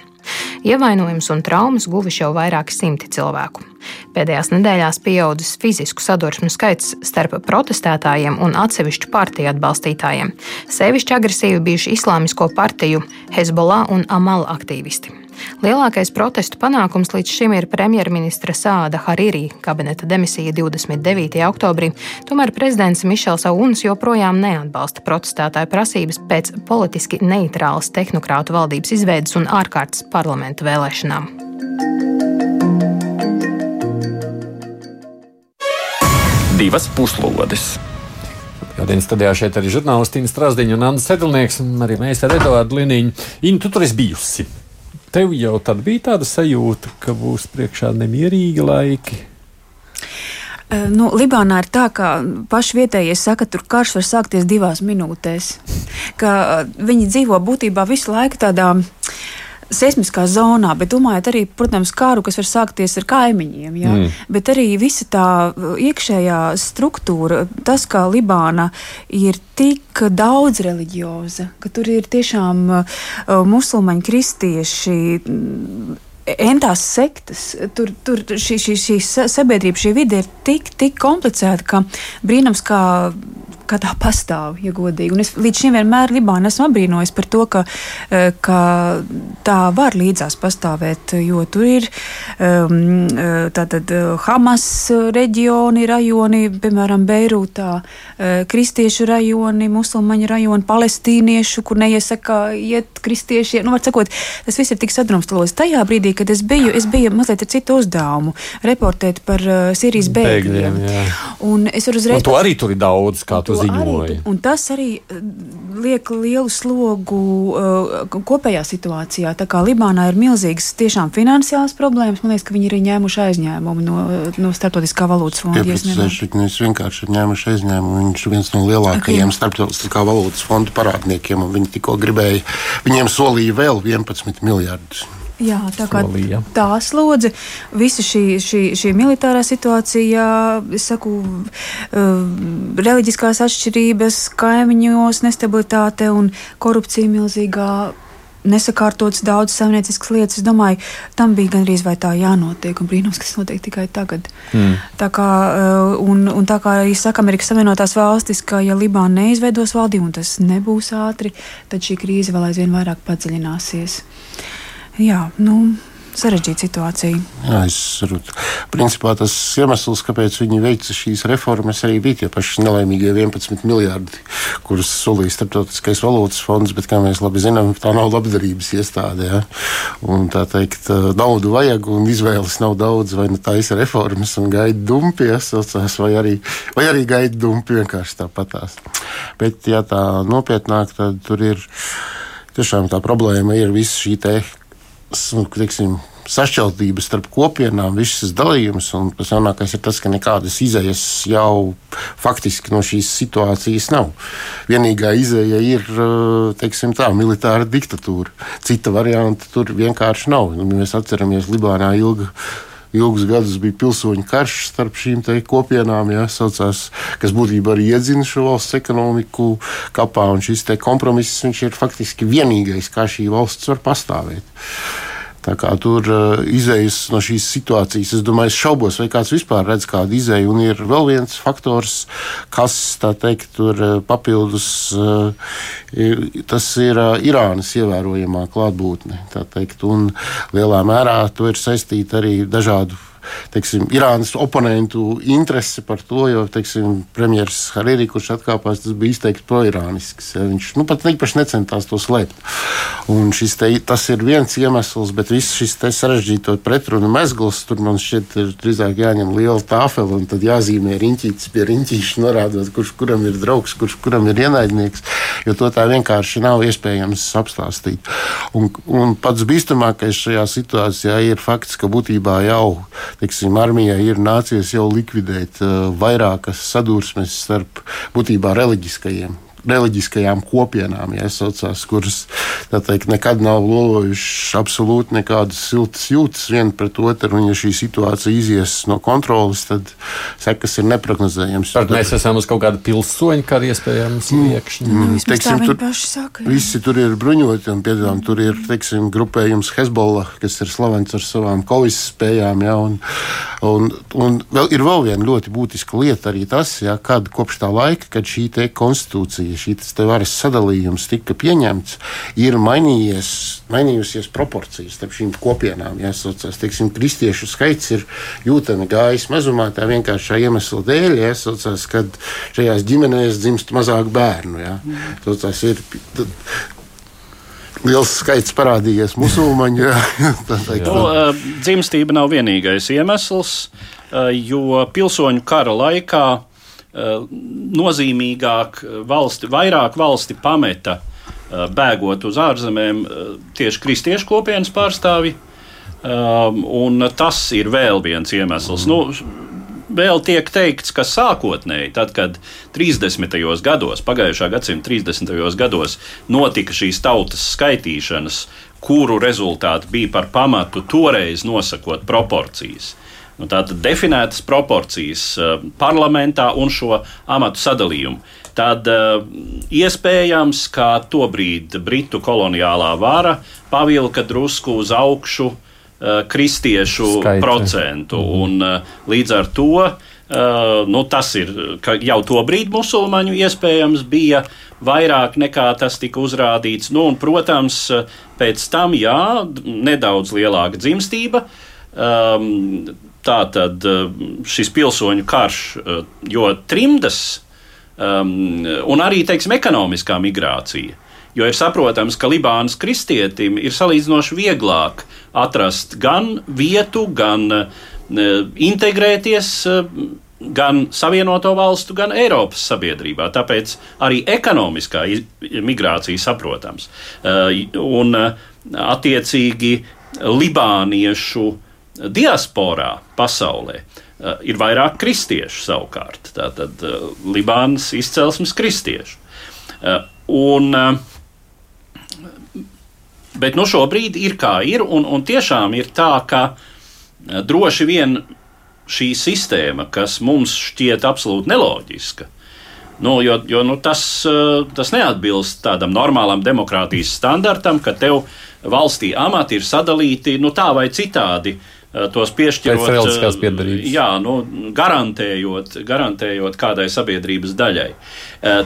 Ievainojumus un traumas guvuši jau vairāki simti cilvēku. Pēdējās nedēļās pieaudzis fizisku sadursmu skaits starp protestētājiem un atsevišķu partiju atbalstītājiem. Sevišķi agresīvi bijuši islāmisko partiju Hezbollah un Amal aktīvisti. Lielākais protestu panākums līdz šim ir premjerministra Sāda Hariri kabineta demisija 29. oktobrī, tomēr prezidents Mišels Auns joprojām neatbalsta protestētāju prasības pēc politiski neitrālas tehnokrātu valdības izveidas un ārkārtas parlamentu vēlēšanām. Divas puslodes. Gadījumā studijā šeit arī žurnālistīna Strasdiņa un Anna Sedlnieks, un arī mēs ar Eduardu Liniņu. Inu, tu tur esi bijusi. Tev jau tad bija tāda sajūta, ka būs priekšā nemierīgi laiki. Nu, Libānā ir tā, ka paši vietējie saka, ka tur karš var sākties divās minūtēs. Ka viņi dzīvo būtībā visu laiku tādā uh, seismiskā zonā, bet domājot arī, protams, kāru, kas var sākties ar kaimiņiem, ja? mm. bet arī visa tā uh, iekšējā struktūra, tas, kā Libāna ir tik daudz reliģioza, ka tur ir tiešām uh, musulmaņi, kristieši entās sektas, tur, tur šī, šī, šī sabiedrība, šī vide ir tik, tik komplicēta, ka brīnums, kā kā tā pastāv, ja godīgi. Un es līdz šim vienmēr Libānu esmu apbrīnojis par to, ka, eh, ka tā var līdzās pastāvēt, jo tur ir um, tātad eh, Hamas reģioni, rajoni, piemēram, Beirūtā, kristiešu rajoni, musulmaņu rajoni, palestīniešu, kur neiesaka iet kristiešiem. Nu, var sakot, tas viss ir tik sadrumstalots. Tajā brīdī, kad es biju, es biju mazliet ar citu uzdevumu - reportēt par uh, Sīrijas bēgļiem. bēgļiem un es varu uzreiz. Un to arī tur ir daudz, kā tu ziņoja. Arī, un tas arī eh, liek lielu slogu uh, kopējā situācijā. Tā kā Libānā ir milzīgas tiešām finansiālas problēmas, man liekas, ka viņi ir ņēmuši aizņēmumu no, no Startautiskā valūtas fonda. Viņš vienkārši ir ņēmuši aizņēmumu. Viņš ir viens no lielākajiem okay. Startautiskā valūtas fonda parādniekiem, un viņi tikko gribēja, viņiem solīja vēl 11 miljardus. Jā, tā kā Solija. tā slodze, visa šī, šī, šī militārā situācija, saku, uh, reliģiskās atšķirības, kaimiņos, nestabilitāte un korupcija milzīgā. Nesakārtotas daudzas saimnieciskas lietas. Es domāju, tam bija gandrīz vai tā jānotiek, un brīnums, kas notiek tikai tagad. Mm. Tā kā, uh, un, un tā kā arī saka Amerikas Savienotās valstis, ka ja Libāna neizveidos valdību, un tas nebūs ātri, tad šī krīze vēl aizvien vairāk padziļināsies. Jā, nu, sarežģīta situācija. Jā, es. Principā tas iemesls, kāpēc viņi veica šīs reformas, arī bija tie paši nelaimīgie 11 miljardi, kurus solīja Startautiskais valūtas fonds, bet, kā mēs labi zinām, tā nav labdarības iestāde. Ja? Un, tā teikt, naudu vajag un izvēles nav daudz, vai nu taisa reformas un gaida dumpi, iesaucās, vai arī, vai arī gaida dumpi vienkārši tāpatās. Bet, ja tā nopietnāk, tad tur ir. Tiešām tā problēma ir visa šī nu, teiksim, sašķeltības starp kopienām, visas šis dalījums. Un tas jaunākais ir tas, ka nekādas izējas jau faktiski no šīs situācijas nav. Vienīgā izēja ir teiksim, tā, militāra diktatūra. Cita varianta tur vienkārši nav. Un, mēs atceramies, Libānā ilga ilgus gadus bija pilsoņu karš starp šīm kopienām, ja, saucās, kas būtībā arī iedzina šo valsts ekonomiku kapā. Šis kompromiss ir faktiski vienīgais, kā šī valsts var pastāvēt. Tā kā tur uh, izējas no šīs situācijas, es domāju, es šaubos, vai kāds vispār redz kādu izēju. Un ir vēl viens faktors, kas, tā teikt, tur uh, papildus, uh, tas ir uh, Irānas ievērojamā klātbūtne. Teikt, un lielā mērā to ir saistīta arī dažādu teiksim, Irānas oponentu interese par to, jo premjerministrs Hariri, kurš atkāpās, tas bija izteikti proirānisks. Ja, viņš nu, pat īpaši necentās to slēpt. Te, tas ir viens iemesls, bet viss šis sarežģīto pretrunu mezgls, tur man šķiet, ir drīzāk jāņem liela tāfela un tad jāzīmē riņķītis pie riņķīša, norādot, kurš kuram ir draugs, kurš kuram ir ienaidnieks, jo to tā vienkārši nav iespējams apstāstīt. Un, un pats bīstamākais šajā situācijā ir fakts, ka būtībā jau teiksim, armijai ir nācies jau likvidēt uh, vairākas sadursmes starp būtībā reliģiskajiem reliģiskajām kopienām, ja saucās, kuras teikt, nekad nav lolojušas absolūti nekādas siltas jūtas viena pret otru. Un, ja šī situācija izies no kontrolas, tad sekas ir neparedzējamas. Tad mēs esam uz kaut kāda pilsoņa kara iespējams mm. iekšņa. Mm, teiksim, tur, saka, jā. visi tur ir bruņoti un piedāvājumi. Tur ir teiksim, grupējums Hezbollah, kas ir slavens ar savām kaujas spējām. Ja, un, un, un vēl ir vēl viena ļoti būtiska lieta arī tas, ja, kad kopš tā laika, kad šī konstitūcija, šī varas sadalījums tika pieņemts, ir mainījusies proporcijas starp šīm kopienām. Ja, saucās, teiksim, kristiešu skaits ir jūtami gājis mazumā tā vienkāršā iemesla dēļ, ja, saucās, kad šajās ģimenēs dzimst mazāk bērnu. Ja, saucās, ir, liels skaits parādījies musulmaņu. nu, dzimstība nav vienīgais iemesls, jo pilsoņu kara laikā nozīmīgāk valsti, vairāk valsti pameta bēgot uz ārzemēm tieši kristiešu kopienas pārstāvji. Un tas ir vēl viens iemesls. Nu, vēl tiek teikts, ka sākotnēji, tad, kad 30. gados, pagājušā gadsimta 30. gados, notika šīs tautas skaitīšanas, kuru rezultāti bija par pamatu toreiz nosakot proporcijas. Nu, Tātad definētas proporcijas uh, parlamentā un šo amatu sadalījumu. Tad uh, iespējams, ka tobrīd Britu koloniālā vara pavilka drusku uz augšu Uh, kristiešu Skaita. procentu. Un, līdz ar to nu, tas ir, jau to brīdi musulmaņu iespējams bija vairāk nekā tas tika uzrādīts. Nu, un, protams, pēc tam jā, nedaudz lielāka dzimstība. Um, tā tad šis pilsoņu karš, jo trimdas um, un arī teiksim, ekonomiskā migrācija Jo ir saprotams, ka Libānas kristietim ir salīdzinoši vieglāk atrast gan vietu, gan uh, integrēties. Uh, gan Savienoto valstu, gan Eiropas sabiedrībā. Tāpēc arī ekonomiskā migrācija saprotams. Uh, un attiecīgi Libāniešu diasporā pasaulē ir vairāk kristiešu savukārt. Tātad Libānas izcelsmes kristiešu. Un Bet nu, šobrīd ir kā ir, un, un tiešām ir tā, ka eh, droši vien šī sistēma, kas mums šķiet absolūti neloģiska, nu, jo, jo nu, tas, eh, tas neatbilst tādam normālam demokrātijas standartam, ka tev valstī amati ir sadalīti nu, tā vai citādi. Eh, tos piešķirot, jā, nu, garantējot, garantējot kādai sabiedrības daļai.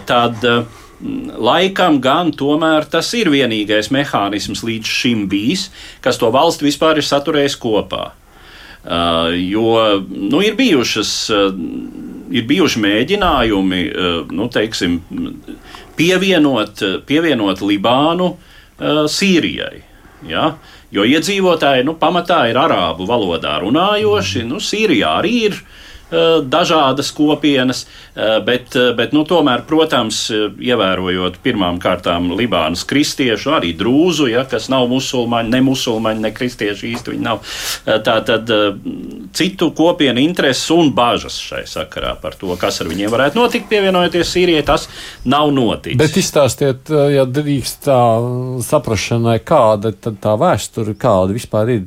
Tad uh, Laikam gan tomēr tas ir vienīgais mehānisms līdz šim bijis, kas to valsti vispār ir saturējis kopā. Uh, jo nu, ir, bijušas, uh, ir bijuši mēģinājumi uh, nu, teiksim, pievienot, pievienot Libānu uh, Sīrijai. Ja? Jo iedzīvotāji nu, pamatā ir arābu valodā runājoši. Nu, Sīrijā arī ir dažādas kopienas, eh, bet, eh, bet nu, tomēr, protams, ievērojot pirmām kārtām Libānas kristiešu, arī drūzu, ja, kas nav musulmaņi, ne musulmaņi, ne kristieši īsti viņi nav. Tā tad citu kopienu intereses un bažas šai sakarā par to, kas ar viņiem varētu notikt, pievienojoties Sīrijai, tas nav noticis. Bet izstāstiet, ja drīkst tā saprašanai, kāda tad tā vēsture, kāda vispār ir,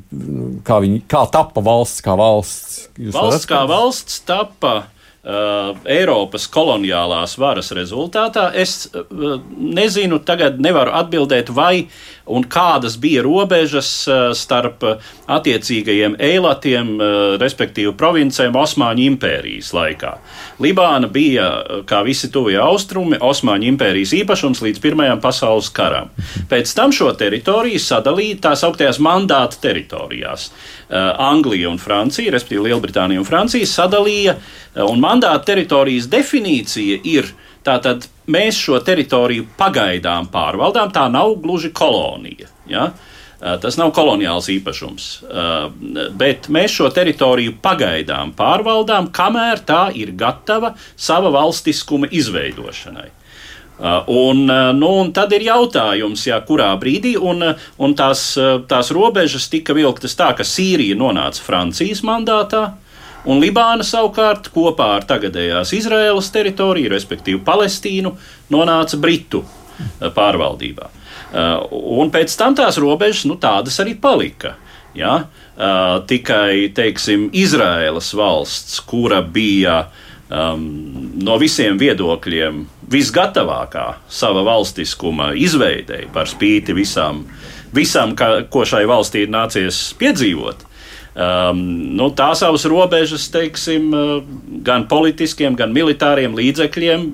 kā, viņi, kā tapa valsts kā valsts. Jūs valsts varat? kā valsts tappa uh, Eiropas koloniālās varas rezultātā. Es uh, nezinu, tagad nevaru atbildēt, vai un kādas bija robežas uh, starp attiecīgajiem eilatiem, uh, respektīvi provincēm Osmaņu impērijas laikā. Libāna bija, uh, kā visi tuvie austrumi, Osmaņu impērijas īpašums līdz Pirmajam pasaules karam. Pēc tam šo teritoriju sadalīja tās augtajās mandāta teritorijās. Anglija un Francija, respektīvi Lielbritānija un Francija, sadalīja un mandāta teritorijas definīcija ir tātad mēs šo teritoriju pagaidām pārvaldām, tā nav gluži kolonija. Ja? Tas nav koloniāls īpašums, bet mēs šo teritoriju pagaidām pārvaldām, kamēr tā ir gatava sava valstiskuma izveidošanai. Un, nu, un tad ir jautājums, jā, kurā brīdī, un, un tās, tās robežas tika vilktas tā, ka Sīrija nonāca Francijas mandātā, un Libāna savukārt kopā ar tagadējās Izraēlas teritoriju, respektīvi Palestīnu, nonāca Britu pārvaldībā. Un pēc tam tās robežas nu, tādas arī palika. Ja? Uh, tikai teiksim, Izraēlas valsts, kura bija um, no visiem viedokļiem visgatavākā sava valstiskuma izveidei, par spīti visām, visām ka, ko šai valstī ir nācies piedzīvot. Um, nu, tā savas robežas, teiksim, gan politiskiem, gan militāriem līdzekļiem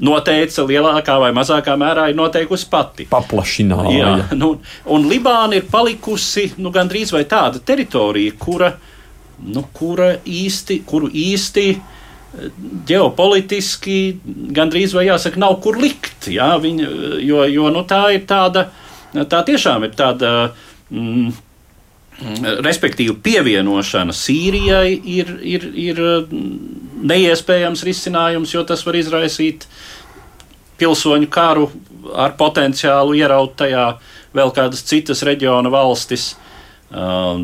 noteica lielākā vai mazākā mērā ir noteikusi pati. Paplašināja. Jā, nu, un Libāna ir palikusi nu, gandrīz vai tāda teritorija, kura, nu, kura īsti, kuru īsti eh, ģeopolitiski gandrīz vai jāsaka, nav kur likt. Jā, viņa, jo jo nu, tā ir tāda, tā tiešām ir tāda. Mm, Respektīvi, pievienošana Sīrijai ir, ir, ir neiespējams risinājums, jo tas var izraisīt pilsoņu karu ar potenciālu ieraut tajā vēl kādas citas reģiona valstis. Uh,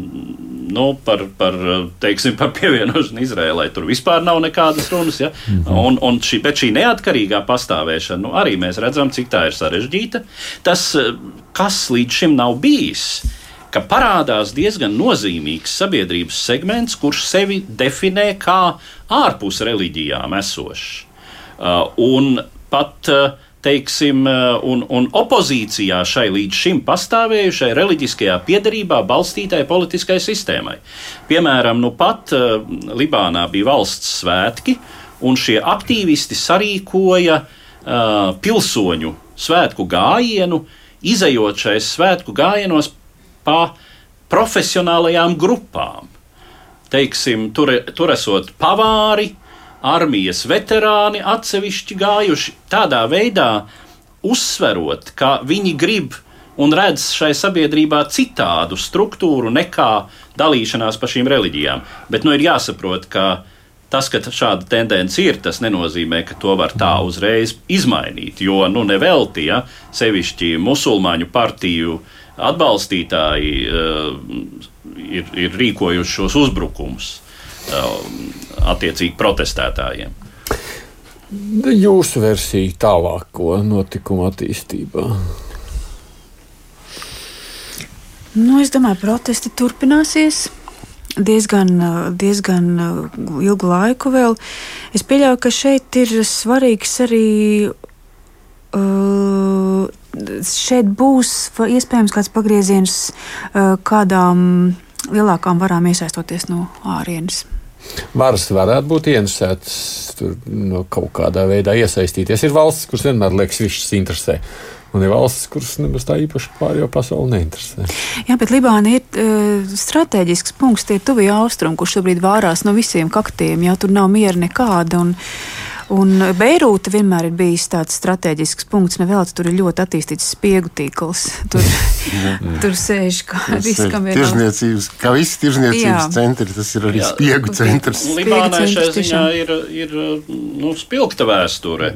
nu, par, par, teiksim, par pievienošanu Izrēlai. Tur vispār nav nekādas runas. Ja? Mm -hmm. un, un šī, bet šī neatkarīgā pastāvēšana, nu, arī mēs redzam, cik tā ir sarežģīta. Tas, kas līdz šim nav bijis, ka parādās diezgan nozīmīgs sabiedrības segments, kurš sevi definē kā ārpus reliģijām esošs. Uh, un pat uh, teiksim, uh, un, un opozīcijā šai līdz šim pastāvējušai reliģiskajā piedarībā balstītai politiskai sistēmai. Piemēram, nu pat Libānā bija valsts svētki, un šie aktīvisti sarīkoja uh, pilsoņu svētku gājienu, izējot šais svētku gājienos pa profesionālajām grupām. Teiksim, tur, tur esot pavāri, armijas veterāni atsevišķi gājuši tādā veidā, uzsverot, ka viņi grib un redz šai sabiedrībā citādu struktūru nekā dalīšanās pa šīm reliģijām. Bet nu, ir jāsaprot, ka tas, ka šāda tendence ir, tas nenozīmē, ka to var tā uzreiz izmainīt. Jo nu, nevelti, ja sevišķi musulmaņu partiju atbalstītāji uh, ir, ir rīkojuši šos uzbrukumus Um, attiecīgi protestētājiem. Jūsu versija tālāko notikumu attīstībā. Nu, es domāju, protesti turpināsies diezgan, diezgan ilgu laiku vēl. Es pieļauju, ka šeit ir svarīgs arī. Uh, šeit būs iespējams kāds pagrieziens uh, kādām lielākām varām iesaistoties no ārienes. Varas varētu būt interesētas no kaut kādā veidā iesaistīties. Ir valsts, kuras vienmēr liekas, viss interesē. Un ir valsts, kuras nemaz tā īpaši pārējo pasauli neinteresē. Jā, bet Libāna ir uh, strateģisks punkts, tie tuvie austrumi, kurš šobrīd vārās no visiem kaktiem. Jā, tur nav miera nekāda. Un, Un Beirūta vienmēr ir bijis tāds strateģisks punkts. Nevēl, tur ir ļoti attīstīts spiegu tīkls. Tur, tur sēž kā. Tirzniecības, kā visi tirzniecības centri, tas ir arī Jā. spiegu centrs. Libānai šajā ziņā ir, ir nu, spilgta vēsture.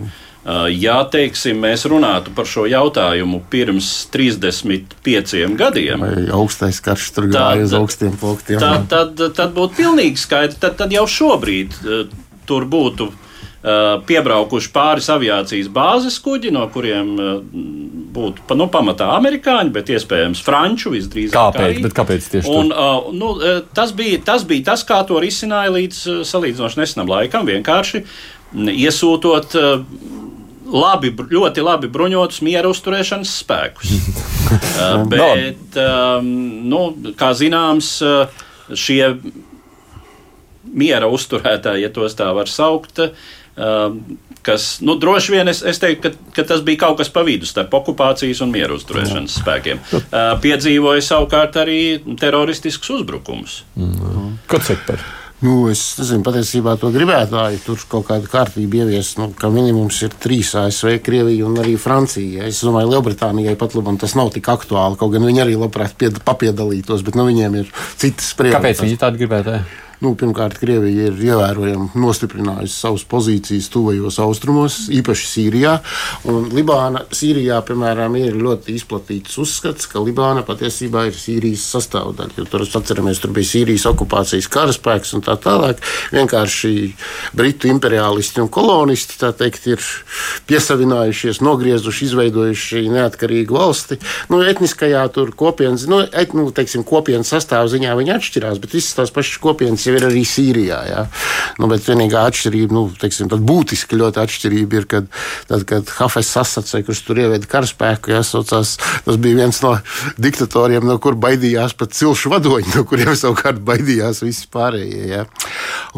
Ja teiksim, mēs runātu par šo jautājumu pirms 35 gadiem, vai augstais karš tur gāja uz augstiem punktiem, tad, tad, tad būtu pilnīgi skaidrs. Tad, tad jau šobrīd tur būtu piebraukuši pāris aviācijas bāzes kuģi, no kuriem uh, būtu nu, pamatā amerikāņi, bet iespējams franču visdrīzāk. Kāpēc? Arī. Kāpēc tieši un, uh, nu, tas, bija, tas bija tas, kā to risināja līdz salīdzinoši nesenam laikam, vienkārši iesūtot labi, ļoti labi bruņotus miera uzturēšanas spēkus. bet, um, nu, kā zināms, šie miera uzturētāji, ja tos tā var saukt, uh, kas, nu, droši vien es, es teiktu, ka, ka tas bija kaut kas pa vidu starp okupācijas un mieru uzturēšanas spēkiem. Uh, piedzīvoja savukārt arī teroristiskus uzbrukumus. Mm. Ko cik par? Nu, es nezinu, patiesībā to gribētāji tur kaut kādu kārtību ieviest. Nu, ka minimums ir trīs ASV, Krievija un arī Francija. Es domāju, Lielbritānijai pat labam tas nav tik aktuāli. Kaut gan viņi arī labprāt papiedalītos, bet nu, viņiem ir citas prioritātes. Kāpēc viņi tādu gribētāji? Nu, pirmkārt, Krievija ir ievērojami nostiprinājusi savas pozīcijas tuvajos austrumos, īpaši Sīrijā. Libāna, Sīrijā, piemēram, ir ļoti izplatīts uzskats, ka Libāna patiesībā ir Sīrijas sastāvdaļa. Tur, atceramies, tur bija Sīrijas okupācijas karaspēks un tā tālāk. Vienkārši britu imperialisti un kolonisti teikt, ir piesavinājušies, nogriezuši, izveidojuši neatkarīgu valsti. Nu, etniskajā kopienas, nu, et, nu, teiksim, kopienas sastāvziņā viņi atšķirās, bet visas tās pašas kopienas jau ir arī Sīrijā. Ja? Nu, bet vienīgā atšķirība, nu, teiksim, būtiska ļoti atšķirība ir, kad, tad, kad Hafez sasacēja, kurš tur ieveda karaspēku, jāsaucās, tas bija viens no diktatoriem, no kur baidījās pat cilšu vadoņi, no kuriem savukārt baidījās visi pārējie. Ja?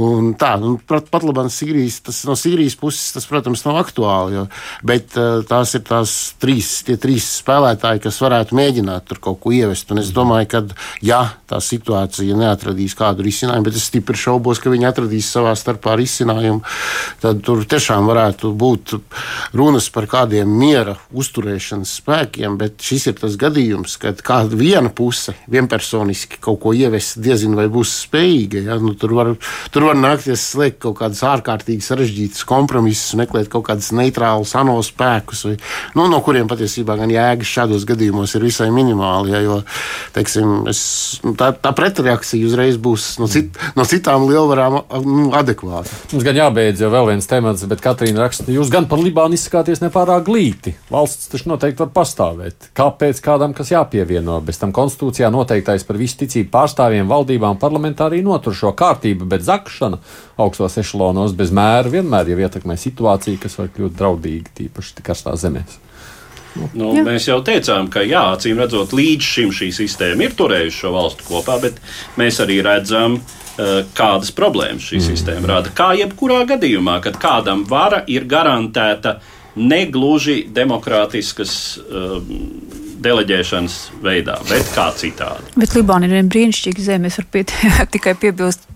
Un tā, nu, pat, pat labāk Sīrijas, tas no Sīrijas puses, tas, protams, nav aktuāli, jo, bet uh, tās ir tās trīs, tie trīs spēlētāji, kas varētu mēģināt tur kaut ko ievest. Un es domāju, ka, ja tā situācija neatradīs kādu risinājumu, bet es stipri šaubos, ka viņi atradīs savā starpā risinājumu. Tad tur tiešām varētu būt runas par kādiem miera uzturēšanas spēkiem, bet šis ir tas gadījums, kad kāda viena puse vienpersoniski kaut ko ievest, diezinu vai būs spējīga. Ja? Nu, tur, var, tur var nākties slēgt kaut kādas ārkārtīgi sarežģītas kompromisus, meklēt kaut kādus neitrālus ANO spēkus, vai, nu, no kuriem patiesībā gan jēgas šādos gadījumos ir visai minimāli. Ja? Jo, teiksim, es, nu, tā, tā pretreakcija uzreiz būs no, cit, no citām lielvarām nu, adekvāta. Mums gan jābeidz jau vēl viens temats, bet Katrīna raksta, jūs gan par Libānu izsakāties nepārāk glīti. Valsts taču noteikti var pastāvēt. Kāpēc kādam kas jāpievieno? Bez tam konstitūcijā noteiktais par visu ticību pārstāvjiem, valdībām, parlamentā arī notur šo kārtību, bet zakšana augstos ešalonos bez mēra vienmēr jau ietekmē situāciju, kas var kļūt draudīga, tīpaši karstās zemēs. Nu, jā. mēs jau teicām, ka jā, acīm redzot, līdz šim šī sistēma ir turējusi šo valstu kopā, bet mēs arī redzam, uh, kādas problēmas šī mm. sistēma rada. Kā jebkurā gadījumā, kad kādam vara ir garantēta negluži demokrātiskas uh, deleģēšanas veidā, bet kā citādi. Bet Libāna ir viena brīnišķīga zeme. Es varu piet, tikai piebilst,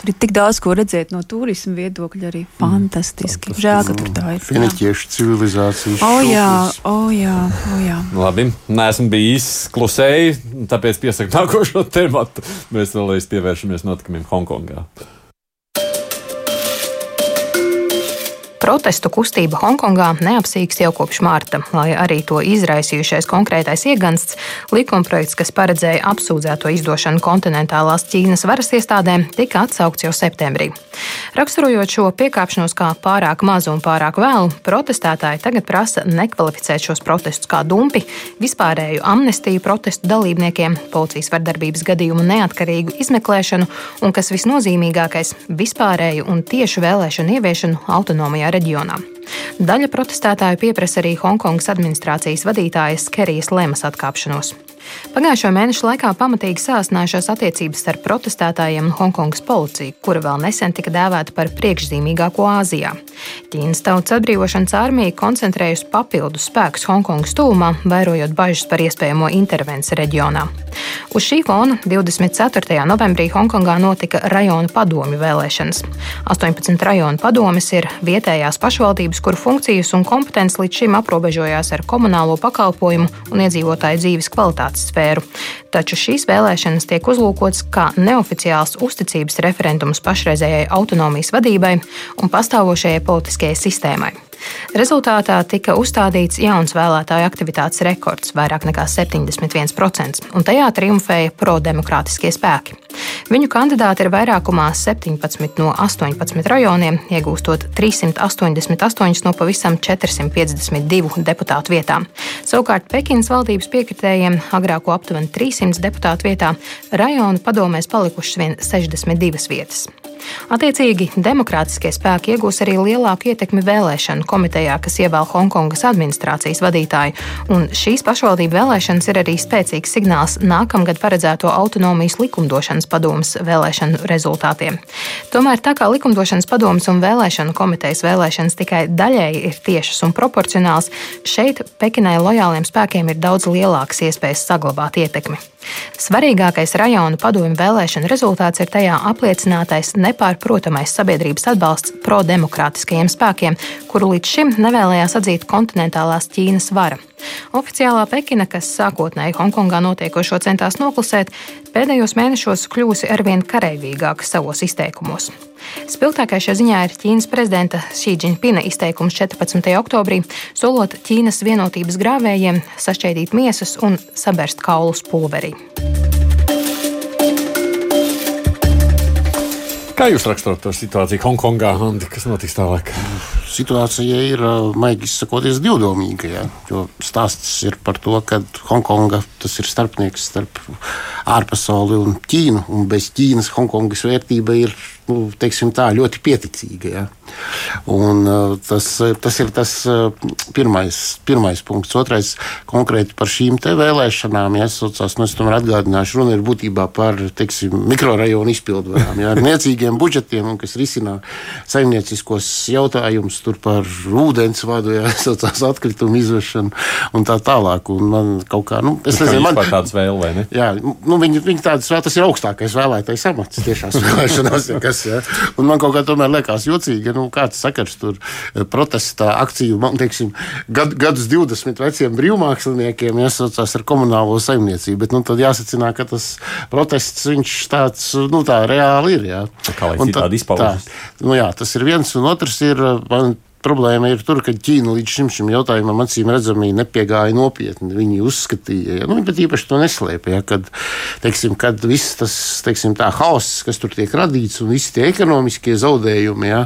tur ir tik daudz ko redzēt no turisma viedokļa. Arī mm. fantastiski. Mm, Žēl, ka tur tā ir. Finiķiešu civilizācija. O jā, o jā, o jā. Labi, neesmu bijis klusēji, tāpēc piesaku nākošo tematu. Mēs vēlreiz pievēršamies notikumiem Hongkongā. Protestu kustība Hongkongā neapsīkst jau kopš mārta, lai arī to izraisījušais konkrētais iegansts, likumprojekts, kas paredzēja apsūdzēto izdošanu kontinentālās Ķīnas varas iestādēm, tika atsaukts jau septembrī. Raksturojot šo piekāpšanos kā pārāk mazu un pārāk vēlu, protestētāji tagad prasa nekvalificēt šos protestus kā dumpi, vispārēju amnestiju protestu dalībniekiem, policijas vardarbības gadījumu neatkarīgu izmeklēšanu un, kas visnozīmīgākais, vispārēju un tiešu vēlēšanu ieviešanu autonomajā reģionā. Daļa protestētāju pieprasa arī Hongkongas administrācijas vadītājas Kerijas Lemas atkāpšanos. Pagājušo mēnešu laikā pamatīgi sāsinājušās attiecības starp protestētājiem un Hongkongas policiju, kura vēl nesen tika dēvēta par priekšzīmīgāko Āzijā. Ķīnas tautas atbrīvošanas armija koncentrējusi papildus spēkus Hongkongas tūmā, vairojot bažas par iespējamo intervenciju reģionā. Uz šī fona 24. novembrī Hongkongā notika rajonu padomju vēlēšanas. 18 rajonu padomes ir vietējās pašvaldības, kuru funkcijas un kompetences līdz šim aprobežojās ar komunālo pakalpojumu un iedzīvotāju dzīves kvalitātes sfēru. Taču šīs vēlēšanas tiek uzlūkotas kā neoficiāls uzticības referendums pašreizējai autonomijas vadībai un pastāvošajai politiskajai sistēmai. Rezultātā tika uzstādīts jauns vēlētāju aktivitātes rekords - vairāk nekā 71%, un tajā triumfēja prodemokrātiskie spēki. Viņu kandidāti ir vairākumā 17 no 18 rajoniem, iegūstot 388 no pavisam 452 deputātu vietām. Savukārt Pekinas valdības piekritējiem agrāko aptuveni 300 deputātu vietā rajonu padomēs palikušas vien 62 vietas. Attiecīgi, demokrātiskie spēki iegūs arī lielāku ietekmi vēlēšanu komitejā, kas ievēl Hongkongas administrācijas vadītāju, un šīs pašvaldību vēlēšanas ir arī spēcīgs signāls nākamgad paredzēto autonomijas likumdošanas padomas vēlēšanu rezultātiem. Tomēr tā kā likumdošanas padomas un vēlēšanu komitejas vēlēšanas tikai daļēji ir tiešas un proporcionāls, šeit Pekinai lojāliem spēkiem ir daudz lielākas iespējas saglabāt ietekmi. Svarīgākais rajonu padomju vēlēšanu rezultāts ir tajā apliecinātais nepārtrauktais nepārprotamais sabiedrības atbalsts pro-demokrātiskajiem spēkiem, kuru līdz šim nevēlējās atzīt kontinentālās Ķīnas vara. Oficiālā Pekina, kas sākotnēji Hongkongā notiekošo centās noklusēt, pēdējos mēnešos kļūsi arvien kareivīgāka savos izteikumos. Spilgtākais šajā ziņā ir Ķīnas prezidenta Jinpinga izteikums 14. oktobrī, solot Ķīnas vienotības grāvējiem sašķaidīt miesas un sabērst kaulus pulverī. Kā jūs raksturot to situāciju Hongkongā, Andi, kas notiks tālāk? Situācija ir, maigi izsakoties, divdomīga. Ja? Jo stāsts ir par to, ka Hongkonga tas ir starpnieks starp ārpasauli un Ķīnu. Un bez Ķīnas Hongkongas vērtība ir nu, tā, ļoti pieticīga. Ja? Un, uh, tas, tas ir tas uh, pirmais, pirmais punkts. Otrais konkrēti par šīm vēlēšanām. Ja, saucās, nu, es tomēr atgādināšu, runa ir būtībā par teiksim, mikrorajonu izpildvarām, ja, ar niecīgiem budžetiem, un, kas risina saimnieciskos jautājumus par ūdensvadu, ja, saucās, atkritumu izvešanu un tā tālāk. Un man kaut kā, nu, es nezinu, man tādas vēl, vai ne? Jā, nu, viņi, viņi tādas vēl, tas ir augstākais vēlētais amats tiešās vēlēšanās. Ja, kas, ja. Un man kaut kā tomēr liekas jocīgi, ja, nu, kāds sakars tur eh, protestā akciju, man teiksim, gad, gadus 20 veciem brīvmāksliniekiem iesaucās ar komunālo saimniecību. Bet, nu, tad jāsacina, ka tas protests viņš tāds, nu, tā reāli ir. Jā. Kā lai citādi izpaužas? Nu, jā, tas ir viens, un otrs ir, man problēma ir tur, ka Ķīna līdz šim, šim jautājumam acīm redzami nepiegāja nopietni. Viņi uzskatīja, ja, nu, bet īpaši to neslēpja, ja, kad, teiksim, kad viss tas teiksim, haoss, kas tur tiek radīts, un visi tie ekonomiskie zaudējumi, ja,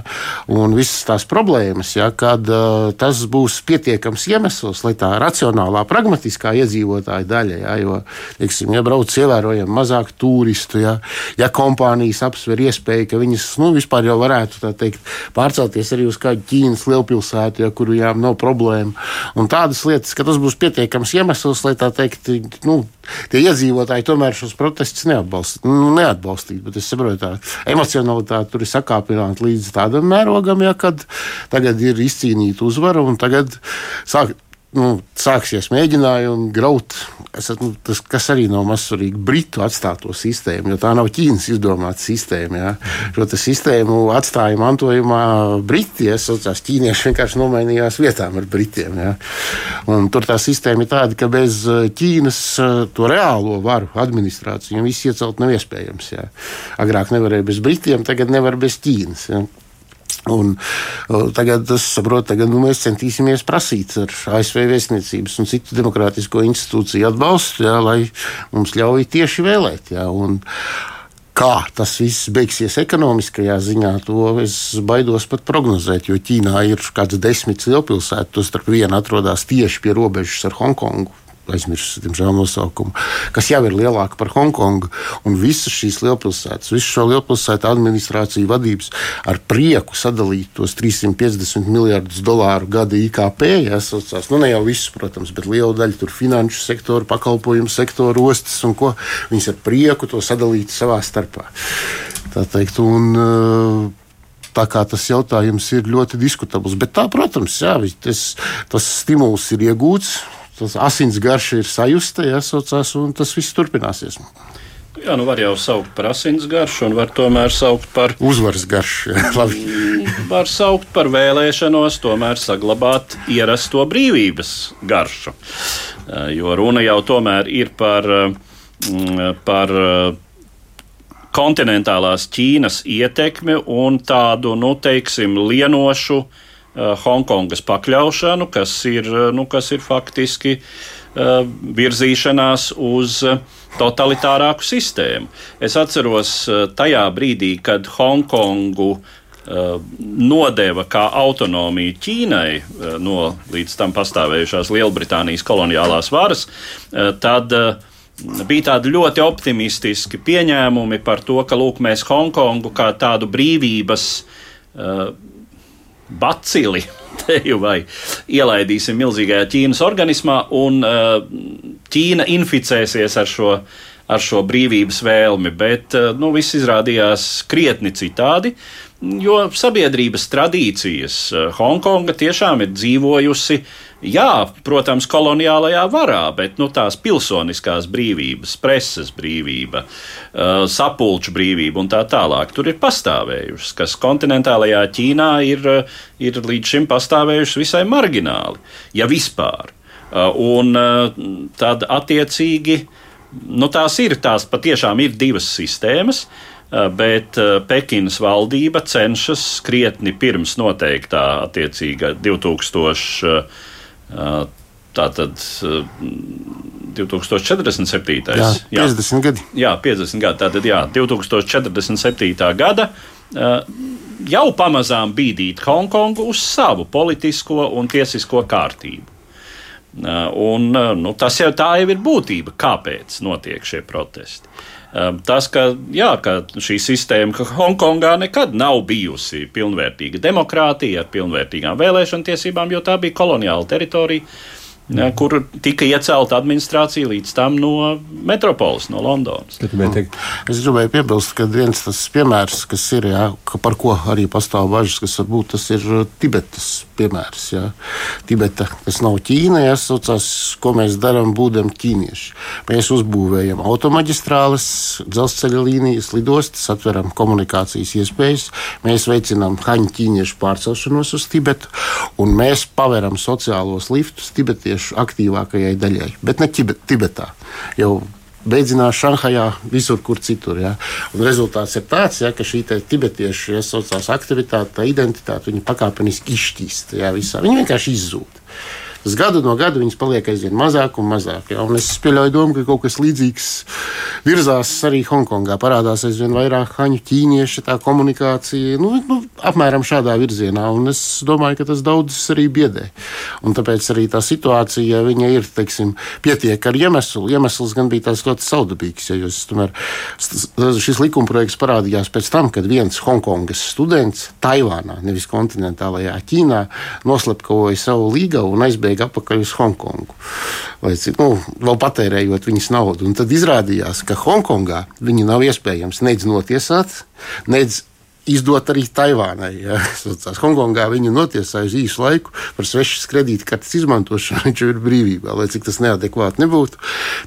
un visas tās problēmas, ja, kad uh, tas būs pietiekams iemesls, lai tā racionālā, pragmatiskā iedzīvotāja daļa, ja, jo, teiksim, ja brauc ievērojami mazāk turistu, ja, ja kompānijas apsver iespēju, ka viņas nu, vispār jau varētu teikt, pārcelties arī uz kādu Ķīnas lielpilsētu, ja, kur viņām nav problēma. Un tādas lietas, ka tas būs pietiekams iemesls, lai tā teikt, nu, tie iedzīvotāji tomēr šos protestus neatbalst, nu, neatbalstītu. Bet es saprotu, ka emocionalitāte tur ir sakāpināta līdz tādam mērogam, ja, kad tagad ir izcīnīta uzvara un tagad sāk nu, sāksies mēģinājumi graut, esat, nu, tas, kas arī nav mazsvarīgi, Britu atstāto sistēmu, jo tā nav Ķīnas izdomāta sistēma. Ja. Šo sistēmu atstāja mantojumā Briti, ja saucās ķīnieši vienkārši nomainījās vietām ar Britiem. Tur tā sistēma ir tāda, ka bez eh, Ķīnas eh, to reālo varu administrāciju viss iecelt nav iespējams. Ja. Agrāk nevarēja bez Britiem, tagad nevar bez Ķīnas. Ja. Un, uh, tagad es saprotu, ka nu, mēs centīsimies prasīt ar ASV vēstniecības un citu demokrātisko institūciju atbalstu, jā, lai mums ļauj tieši vēlēt. Jā, un, Kā tas viss beigsies ekonomiskajā ziņā, to es baidos pat prognozēt. Jo Ķīnā ir kādas desmit lielpilsētas, to starp vienu atrodas tieši pie robežas ar Hongkongu aizmirsu, diemžēl, nosaukumu, kas jau ir lielāka par Hongkongu. Un visas šīs lielpilsētas, visu šo lielpilsētu administrāciju vadības ar prieku sadalīt tos 350 miljardus dolāru gada IKP. Jāsaucās, nu ne jau visus, protams, bet lielu daļu tur finanšu sektoru, pakalpojumu sektoru, ostas un ko. Viņas ar prieku to sadalīt savā starpā. Tā teikt, un, Tā kā tas jautājums ir ļoti diskutabls. Bet tā, protams, jā, tas, tas stimuls ir iegūts tas asins garša ir sajusta, jāsaucās, un tas viss turpināsies. Jā, nu var jau saukt par asins garšu, un var tomēr saukt par uzvaras garšu. var saukt par vēlēšanos, tomēr saglabāt ierasto brīvības garšu. Eh, jo runa jau tomēr ir par, mm, par eh, kontinentālās Ķīnas ietekmi un tādu, nu, teiksim, lienošu uh, Eh, Hongkongas pakļaušanu, kas ir, eh, nu, kas ir faktiski uh, virzīšanās uz totalitārāku sistēmu. Es atceros tajā brīdī, kad Hongkongu nodeva kā autonomiju Ķīnai no līdz tam pastāvējušās Lielbritānijas koloniālās varas, tad bija tādi ļoti optimistiski pieņēmumi par to, ka lūk, mēs Hongkongu kā tādu brīvības bacili teju vai ielaidīsim milzīgajā Ķīnas organismā, un uh, Ķīna inficēsies ar šo, ar šo brīvības vēlmi, bet nu, viss izrādījās krietni citādi. Jo sabiedrības tradīcijas Hongkonga tiešām ir dzīvojusi uh, Jā, protams, koloniālajā varā, bet nu, tās pilsoniskās brīvības, preses brīvība, uh, sapulču brīvība un tā tālāk tur ir pastāvējušas, kas kontinentālajā Ķīnā ir, uh, ir līdz šim pastāvējušas visai margināli, ja vispār. Uh, un tad attiecīgi nu, tās ir, tās patiešām ir divas sistēmas. Bet Pekinas valdība cenšas krietni pirms noteiktā attiecīga 2000. Tātad 2047. Jā, 50 jā, gadi. Jā, 50 gadi. Tātad jā, 2047. gada jau pamazām bīdīt Hongkongu uz savu politisko un tiesisko kārtību. Un, nu, tas jau tā jau ir būtība, kāpēc notiek šie protesti. Ehm, tas, ka, jā, ka šī sistēma, ka Hongkongā nekad nav bijusi pilnvērtīga demokrātija ar pilnvērtīgām vēlēšanu tiesībām, jo tā bija koloniāla teritorija ja, kur tika iecelta administrācija līdz tam no metropoles, no Londonas. Es gribēju piebilst, ka viens tas piemērs, kas ir, jā, ka par ko arī pastāv bažas, kas varbūt tas ir uh, Tibetas piemērs. Jā. Tibeta, tas nav Ķīna, jāsaucās, ko mēs darām, būdam ķīnieši. Mēs uzbūvējam automaģistrāles, dzelzceļa līnijas, lidostas, atveram komunikācijas iespējas, mēs veicinām haņu ķīniešu pārcelšanos uz Tibetu, un mēs paveram sociālos liftus tibetiešu tibetiešu aktīvākajai daļai, bet ne Tibetā. Jau beidzinās Šanhajā, visur, kur citur. Ja. Un rezultāts ir tāds, ja, ka šī tibetiešu ja, sociālās aktivitāte, tā identitāte, pakāpeniski izšķīst. Ja, visā. viņi vienkārši izzūd. Tas gadu no gada viņas paliek aizvien mazāk un mazāk. Ja? Un es pieļauju domu, ka kaut kas līdzīgs virzās arī Hongkongā. Parādās aizvien vairāk haņu ķīniešu, komunikācija nu, nu, apmēram šādā virzienā. Un es domāju, ka tas daudzas arī biedē. Un tāpēc arī tā situācija ir teiksim, pietiek ar iemeslu. Iemesls gan bija tāds ļoti saudabīgs. Ja, jūs, tomēr, šis likumprojekts parādījās pēc tam, kad viens Hongkongas students Taivānā, nevis kontinentālajā Ķīnā, noslepkavoja savu līgavu un aizbēga aizbēga atpakaļ uz Hongkongu. Vai, nu, vēl patērējot viņas naudu. Un tad izrādījās, ka Hongkongā viņu nav iespējams nedz notiesāt, nedz izdot arī Taivānai. Ja. Hongkongā viņu notiesāja uz īsu laiku par svešas kredītkartes izmantošanu. Viņš ir brīvībā, lai cik tas neadekvāti nebūtu.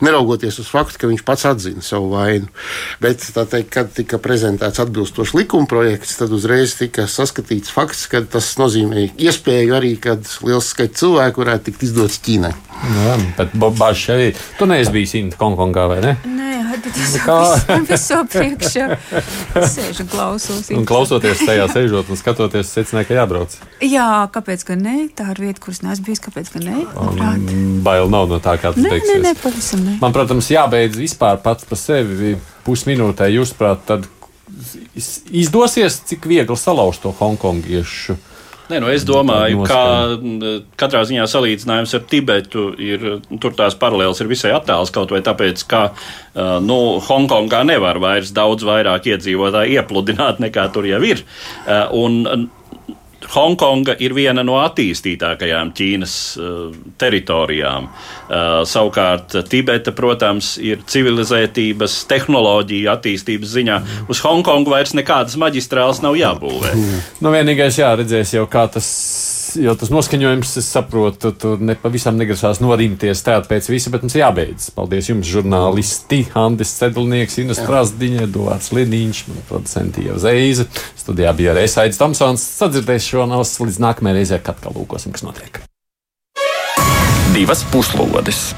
Neraugoties uz faktu, ka viņš pats atzina savu vainu. Bet, teikt, kad tika prezentēts atbilstošs likuma projekts, tad uzreiz tika saskatīts fakts, ka tas nozīmē iespēju arī, kad liels skaits cilvēku varētu tikt izdots Ķīnai. Jā, bet Bobāžs arī. Tu neesi bijis Hongkongā, vai ne? Nē, bet es kā visu priekšā sēžu klausos. Un klausoties tajā sēžot un skatoties, secināju, ka jābrauc. Jā, kāpēc gan ne? Tā ir vieta, kuras neesmu bijis, kāpēc gan ne? Bail nav no tā, kā tu nē, teiksies. Nē, nē, pavisam ne. Man, protams, jābeidz vispār pats par sevi pusminūtē. Jūs, prāt, tad izdosies, cik viegli salauzt to hongkongiešu Nē, nu es domāju, ka katrā ziņā salīdzinājums ar Tibetu ir tur tās paralēlas ir visai attāls kaut vai tāpēc, ka nu, Hongkongā nevar vairs daudz vairāk iedzīvotāju iepludināt nekā tur jau ir. Un, Hongkonga ir viena no attīstītākajām Ķīnas uh, teritorijām. Uh, savukārt Tibeta, protams, ir civilizētības, tehnoloģija attīstības ziņā. Uz Hongkongu vairs nekādas maģistrāles nav jābūvē. Nu, vienīgais jāredzēs jau, kā tas jo tas noskaņojums, es saprotu, tur ne pavisam negrasās norimties tāpēc visi, bet mums jābeidz. Paldies jums, žurnālisti, Andris Cedlnieks, Ines Prasdiņa, Eduards Liniņš, man producenti jau Zeiza. Studijā bija arī Aits Tomsons. Sadzirdēšanos līdz nākamajai reizei, kad atkal lūkosim, kas notiek. Divas puslodes!